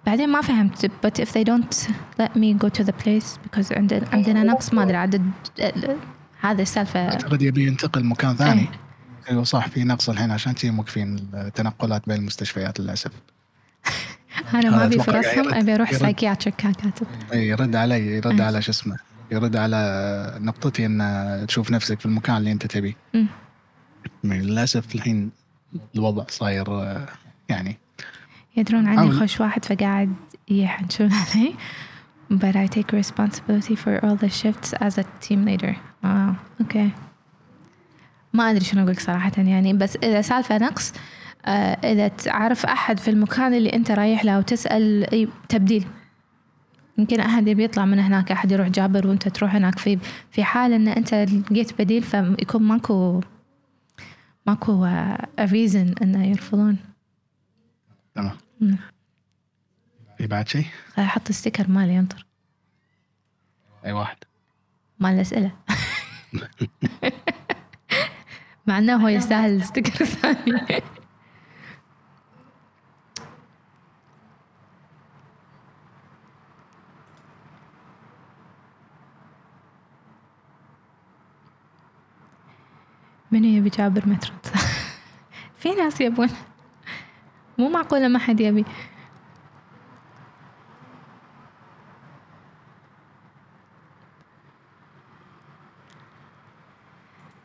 [SPEAKER 2] بعدين ما فهمت but if they don't let me go to the place because عندنا عندنا نقص ما أدري عدد هذا السالفة.
[SPEAKER 1] أعتقد يبي ينتقل مكان ثاني.
[SPEAKER 2] إيه.
[SPEAKER 1] أيوه صح في نقص الحين عشان كذي موقفين التنقلات بين المستشفيات للأسف.
[SPEAKER 2] أنا ما
[SPEAKER 1] قاعد
[SPEAKER 2] فرصهم أروح
[SPEAKER 1] يرد.
[SPEAKER 2] psychiatric كاتب
[SPEAKER 1] إي، يرد علي يرد
[SPEAKER 2] إيه.
[SPEAKER 1] على شو اسمه. يرد على نقطتي أن تشوف نفسك في المكان اللي أنت تبيه. للأسف الحين الوضع صاير آه، يعني.
[SPEAKER 2] يدرون عندي. خوش واحد فقاعد يحنشون علي. But I take responsibility for all the shifts as a team leader. آه أوكي ما أدري شنو أقول لك صراحة يعني. بس إذا سالفة نقص آه إذا تعرف أحد في المكان اللي أنت رايح له وتسأل أي تبديل. يمكن أحد يبي يطلع من هناك أحد يروح جابر وأنت تروح هناك في في حال إن أنت لقيت بديل فيكون ماكو ماكو reason انه يرفضون.
[SPEAKER 1] تمام. في بعد شيء؟
[SPEAKER 2] أحط ال sticker مالي ينطر.
[SPEAKER 1] أي واحد.
[SPEAKER 2] مال الاسئله (laughs) مع إنه هو يستاهل الستيكر الثاني منو يبي جابر مترو (laughs) في ناس يبون. مو معقولة ما حد يبي.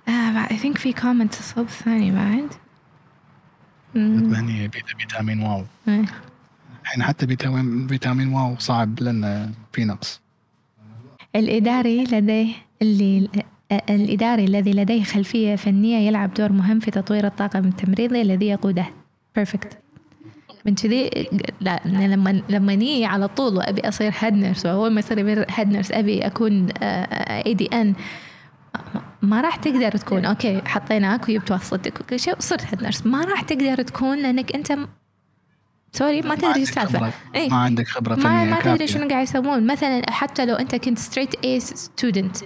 [SPEAKER 2] آه I think في comment صوب ثاني بعد.
[SPEAKER 1] هني فيتامين واو.
[SPEAKER 2] إيه.
[SPEAKER 1] الحين حتى فيتامين فيتامين واو صعب لأنه في نقص.
[SPEAKER 2] الإداري لديه اللي الإداري الذي لديه خلفية فنية يلعب دور مهم في تطوير الطاقم التمريضي الذي يقوده. perfect من كذي لا لما لما نيجي على طول وأبي أصير head nurse وأول ما يصير head nurse أبي أكون ADN ما راح تقدر تكون okay حطيناك وجبت واسطتك وكل شيء وصرت head nurse ما راح تقدر تكون لأنك أنت sorry ما تدري السالفه
[SPEAKER 1] إيه؟ ما عندك خبرة
[SPEAKER 2] ما, ما تدري شنو قاعد يسوون. مثلا حتى لو أنت كنت straight A student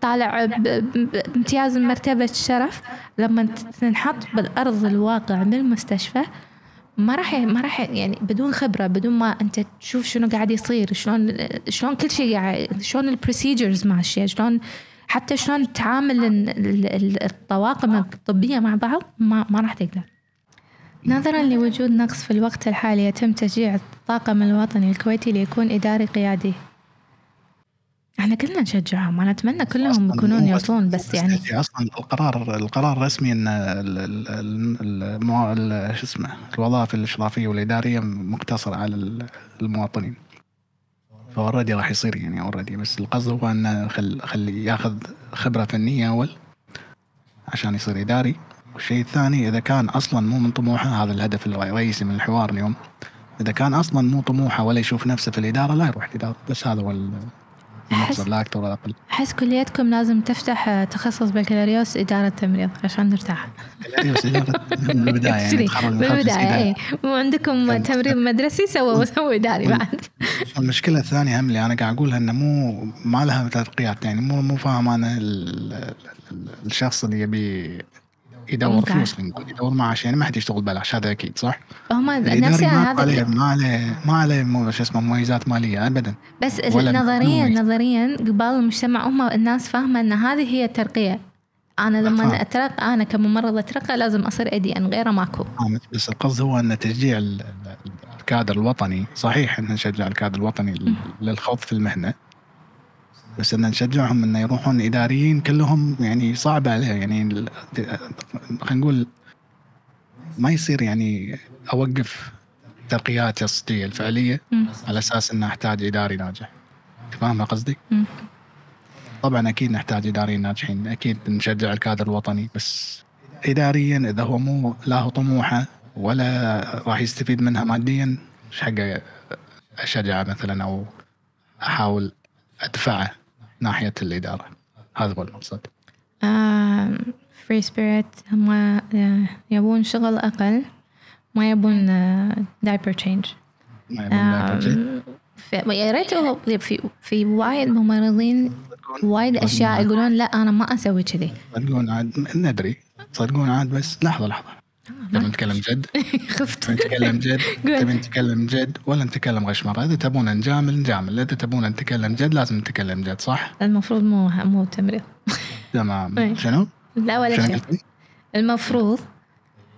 [SPEAKER 2] طالع بامتياز مرتبة الشرف. لما تنحط بالأرض الواقع بالمستشفى ما راح ما راح يعني بدون خبرة بدون ما أنت تشوف شنو قاعد يصير شلون شلون كل شيء قاعد شلون البروسيجرز ماشية شلون حتى شلون تعامل الطواقم الطبية مع بعض ما ما راح تقدر. نظرا لوجود نقص في الوقت الحالي يتم تشجيع الطاقم الوطني الكويتي ليكون إداري قيادي. إحنا كلنا نشجعهم. أنا اتمنى كلهم يكونون يوصلون بس يعني
[SPEAKER 1] أصلا القرار القرار الرسمي إن شو اسمه الوظائف الإشرافية والإدارية مقتصرة على المواطنين. فأوريدي راح يصير يعني أوريدي. بس القصد هو انه خل خلي ياخذ خبرة فنية أول عشان يصير إداري. والشيء الثاني إذا كان أصلا مو من طموحه هذا الهدف الرئيسي من الحوار اليوم. إذا كان أصلا مو طموحه ولا يشوف نفسه في الإدارة لا يروح الإدارة. بس هذا هو
[SPEAKER 2] أحس لا أكثر ولا أقل أحس كليتكم لازم تفتح تخصص بكالوريوس إدارة تمريض عشان نرتاح.
[SPEAKER 1] بكالوريوس إدارة من البداية يعني
[SPEAKER 2] بالبداية إيه. وعندكم تمريض مدرسي سووا سووا إداري بعد.
[SPEAKER 1] المشكلة الثانية هم اللي أنا قاعد أقولها إنه مو ما لها ترقيات يعني مو مو فاهم أنا الشخص اللي يبي يدور فلوس يدور معاش يعني ما حد يشتغل ببلاش هذا أكيد صح؟
[SPEAKER 2] هم نفسي
[SPEAKER 1] هذا ما عليه ما عليه ما عليه مو شو اسمه مميزات مالية ابدا.
[SPEAKER 2] بس نظريا نظريا قبل المجتمع هم الناس فاهمة إن هذه هي الترقية. أنا لما اترقى أنا كممرض أترقى لازم أصير اي ان غيره ماكو.
[SPEAKER 1] بس القصد هو إن تشجيع الكادر الوطني صحيح إن نشجع الكادر الوطني للخوض في المهنة بس إن نشجعهم انه يروحون إداريين كلهم يعني صعب عليه يعني خلينا نقول ما يصير يعني أوقف ترقيات الصجيه الفعليه على أساس إنه أحتاج إداري ناجح. فاهم قصدي؟ طبعا أكيد نحتاج إداريين ناجحين. أكيد نشجع الكادر الوطني. بس اداريا إذا هو مو لا هو طموحه ولا راح يستفيد منها ماديا إيش حقه اشجعه مثلا أو أحاول أدفعه. ناحية الإدارة. هذا هو المقصد.
[SPEAKER 2] free spirit هم آه، يبون شغل أقل ما يبون diaper change يا ريت في في وايد ممرضين وايد أشياء يقولون لا أنا ما أسوي كذي.
[SPEAKER 1] تصدقون عاد ندري. تصدقون عاد بس لحظة لحظة. تبي (laughs) نتكلم جد؟
[SPEAKER 2] خفت.
[SPEAKER 1] نتكلم جد؟ تبي نتكلم جد؟ ولا نتكلم غشمرة إذا تبون نجامل نجامل. إذا تبون نتكلم جد لازم نتكلم جد صح؟
[SPEAKER 2] المفروض مو مو تمريض (laughs)
[SPEAKER 1] تمام. إيه. شنو؟
[SPEAKER 2] لا ولا شيء. المفروض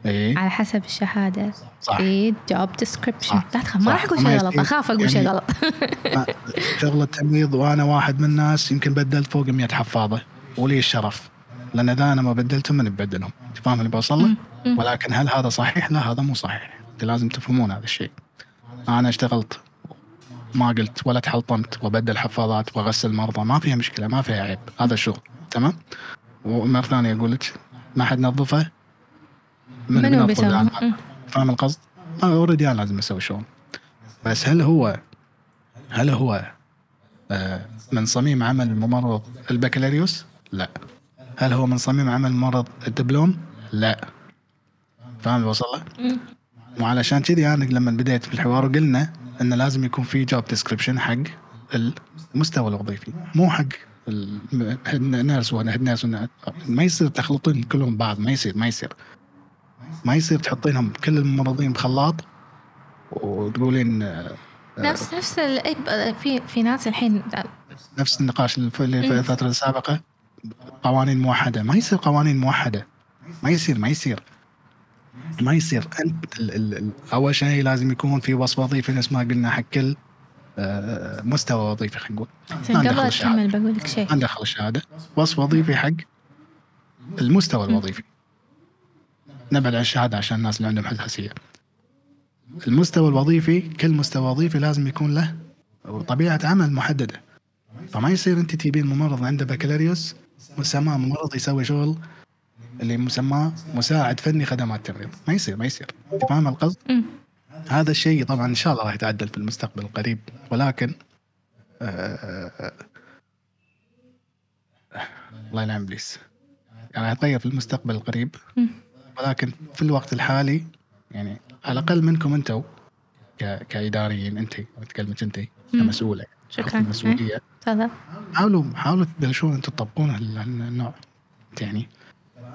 [SPEAKER 2] إيه؟ على حسب الشهادة. صح. في جوب ديسكربشن لا تخاف. ما راح أقول شيء غلط. أخاف أقول شيء يعني غلط (laughs)
[SPEAKER 1] شغل التمريض وأنا واحد من الناس يمكن بدلت فوق 100 حفاظة. ولي الشرف. لأن إذا أنا ما بدلتهم من ببدلهم. فاهم اللي بوصل له؟ ولكن هل هذا صحيح؟ لا هذا مو صحيح. لازم تفهمون هذا الشيء. أنا اشتغلت ما قلت ولا تحلطمت وبدل حفاضات واغسل مرضى ما فيها مشكلة ما فيها عيب. هذا الشغل. تمام؟ ومرة ثانية أقول لك ما حد نظفه
[SPEAKER 2] من منو بيسوي؟
[SPEAKER 1] فاهم القصد؟ already أنا لازم أسوي شغل. بس هل هو هل هو آه، من صميم عمل الممرض البكالوريوس؟ لا. هل هو من صميم عمل ممرض الدبلوم؟ لا. فاهم وصل؟ وعلشان كذي أنا لما بديت في الحوار قلنا انه لازم يكون في job description حق المستوى الوظيفي مو حق الناس هيد ناس ما يصير تخلطين كلهم بعض ما يصير ما يصير. ما يصير تحطينهم كل الممرضين بخلاط وتقولين
[SPEAKER 2] آه، نفس نفس في في ناس الحين
[SPEAKER 1] نفس النقاش اللي في الفترة السابقة. قوانين موحدة. ما يصير قوانين موحدة. ما يصير ما يصير. ما يصير. أنت ال ال أول شيء لازم يكون في وصف وظيفي نفس ما قلنا حق كل آه، مستوى وظيفي خلينا نقول.
[SPEAKER 2] قبل أكمل بقول لك شيء.
[SPEAKER 1] ما ندخل الشهادة. وصف وظيفي حق المستوى الوظيفي. نبعد عن الشهادة عشان الناس اللي عندهم حساسيه المستوى الوظيفي كل مستوى وظيفي لازم يكون له طبيعة عمل محددة. فما يصير أنت تجيبين ممرض عنده بكالوريوس مسمى ممرض يسوي شغل اللي مسماه مساعد فني خدمات تمريض ما يصير ما يصير أنت فاهم القصد؟ هذا الشيء طبعا إن شاء الله راح يتعدل في المستقبل القريب ولكن آه الله يلعن إبليس يعني هيتغير في المستقبل القريب. ولكن في الوقت الحالي يعني على الأقل منكم أنتم كإداريين انت اتكلمك انت. كمسؤولة
[SPEAKER 2] شكرا
[SPEAKER 1] المسؤوليه
[SPEAKER 2] تفضل
[SPEAKER 1] حاولوا حاولوا تبلشون أنتم تطبقون هال- هالنوع يعني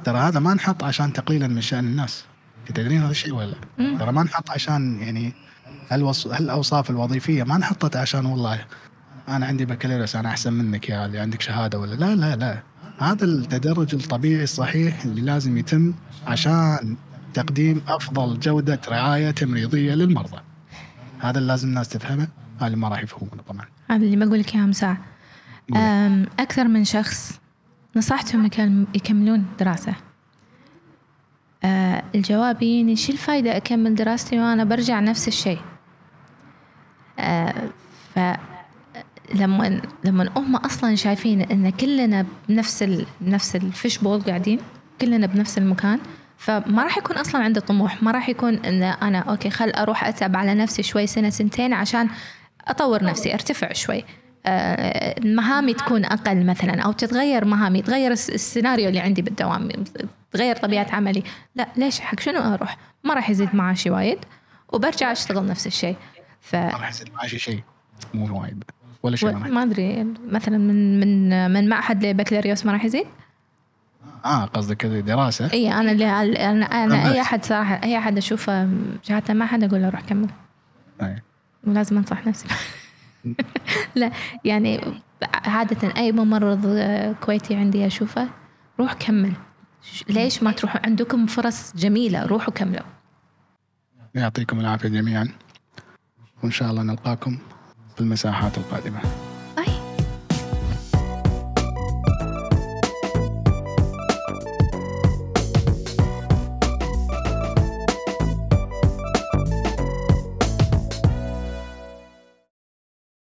[SPEAKER 1] ترى هذا ما نحط عشان تقليلا من شأن الناس. تدرين هذا الشيء ولا لا؟ ترى ما نحط عشان يعني هالوص... هالأوصاف الوظيفية ما نحطت عشان والله أنا عندي بكالوريوس أنا أحسن منك يا اللي عندك شهادة ولا لا؟ لا لا. هذا التدرج الطبيعي الصحيح اللي لازم يتم عشان تقديم أفضل جودة رعاية تمريضية للمرضى. هذا اللي لازم الناس تفهمه. هذا اللي ما راح يفهمونه طبعا.
[SPEAKER 2] هذا اللي بقول لك اياه
[SPEAKER 1] قولي.
[SPEAKER 2] أم، أكثر من شخص نصحتهم يكملون دراسة. أه، الجواب يجيني شو الفايدة أكمل دراستي وأنا برجع نفس الشيء؟ أه، ف لما لما هم أصلا شايفين إن كلنا بنفس ال... نفس ال fish bowl قاعدين كلنا بنفس المكان فما راح يكون أصلا عنده طموح ما راح يكون إن أنا okay خل أروح أتعب على نفسي شوي سنة سنتين عشان أطور نفسي أرتفع شوي. آه، مهامي تكون أقل مثلا أو تتغير مهامي يتغير الس- السيناريو اللي عندي بالدوام تغير طبيعة عملي. لا ليش؟ حق شنو أروح؟ ما راح يزيد معاشي وايد وبرجع أشتغل نفس الشيء. ف
[SPEAKER 1] ما راح يصير معاشي شيء مو وايد ولا شيء ما راح
[SPEAKER 2] ما أدري مثلا من من من معهد لبكالوريوس ما راح يزيد؟
[SPEAKER 1] آه قصدك كذا دراسة؟
[SPEAKER 2] إي أنا اللي
[SPEAKER 1] أنا
[SPEAKER 2] أنا
[SPEAKER 1] أي.
[SPEAKER 2] أحد صراحة أي أحد أشوفه شهادته ما حد أقول له روح كمل.
[SPEAKER 1] أي.
[SPEAKER 2] ولازم انصح نفسي. (laughs) لا يعني عادة أي ممرض كويتي عندي أشوفه روح كمل. ليش ما تروحوا عندكم فرص جميلة روحوا كملوا.
[SPEAKER 1] يعطيكم العافية جميعا. وإن شاء الله نلقاكم في المساحات القادمة.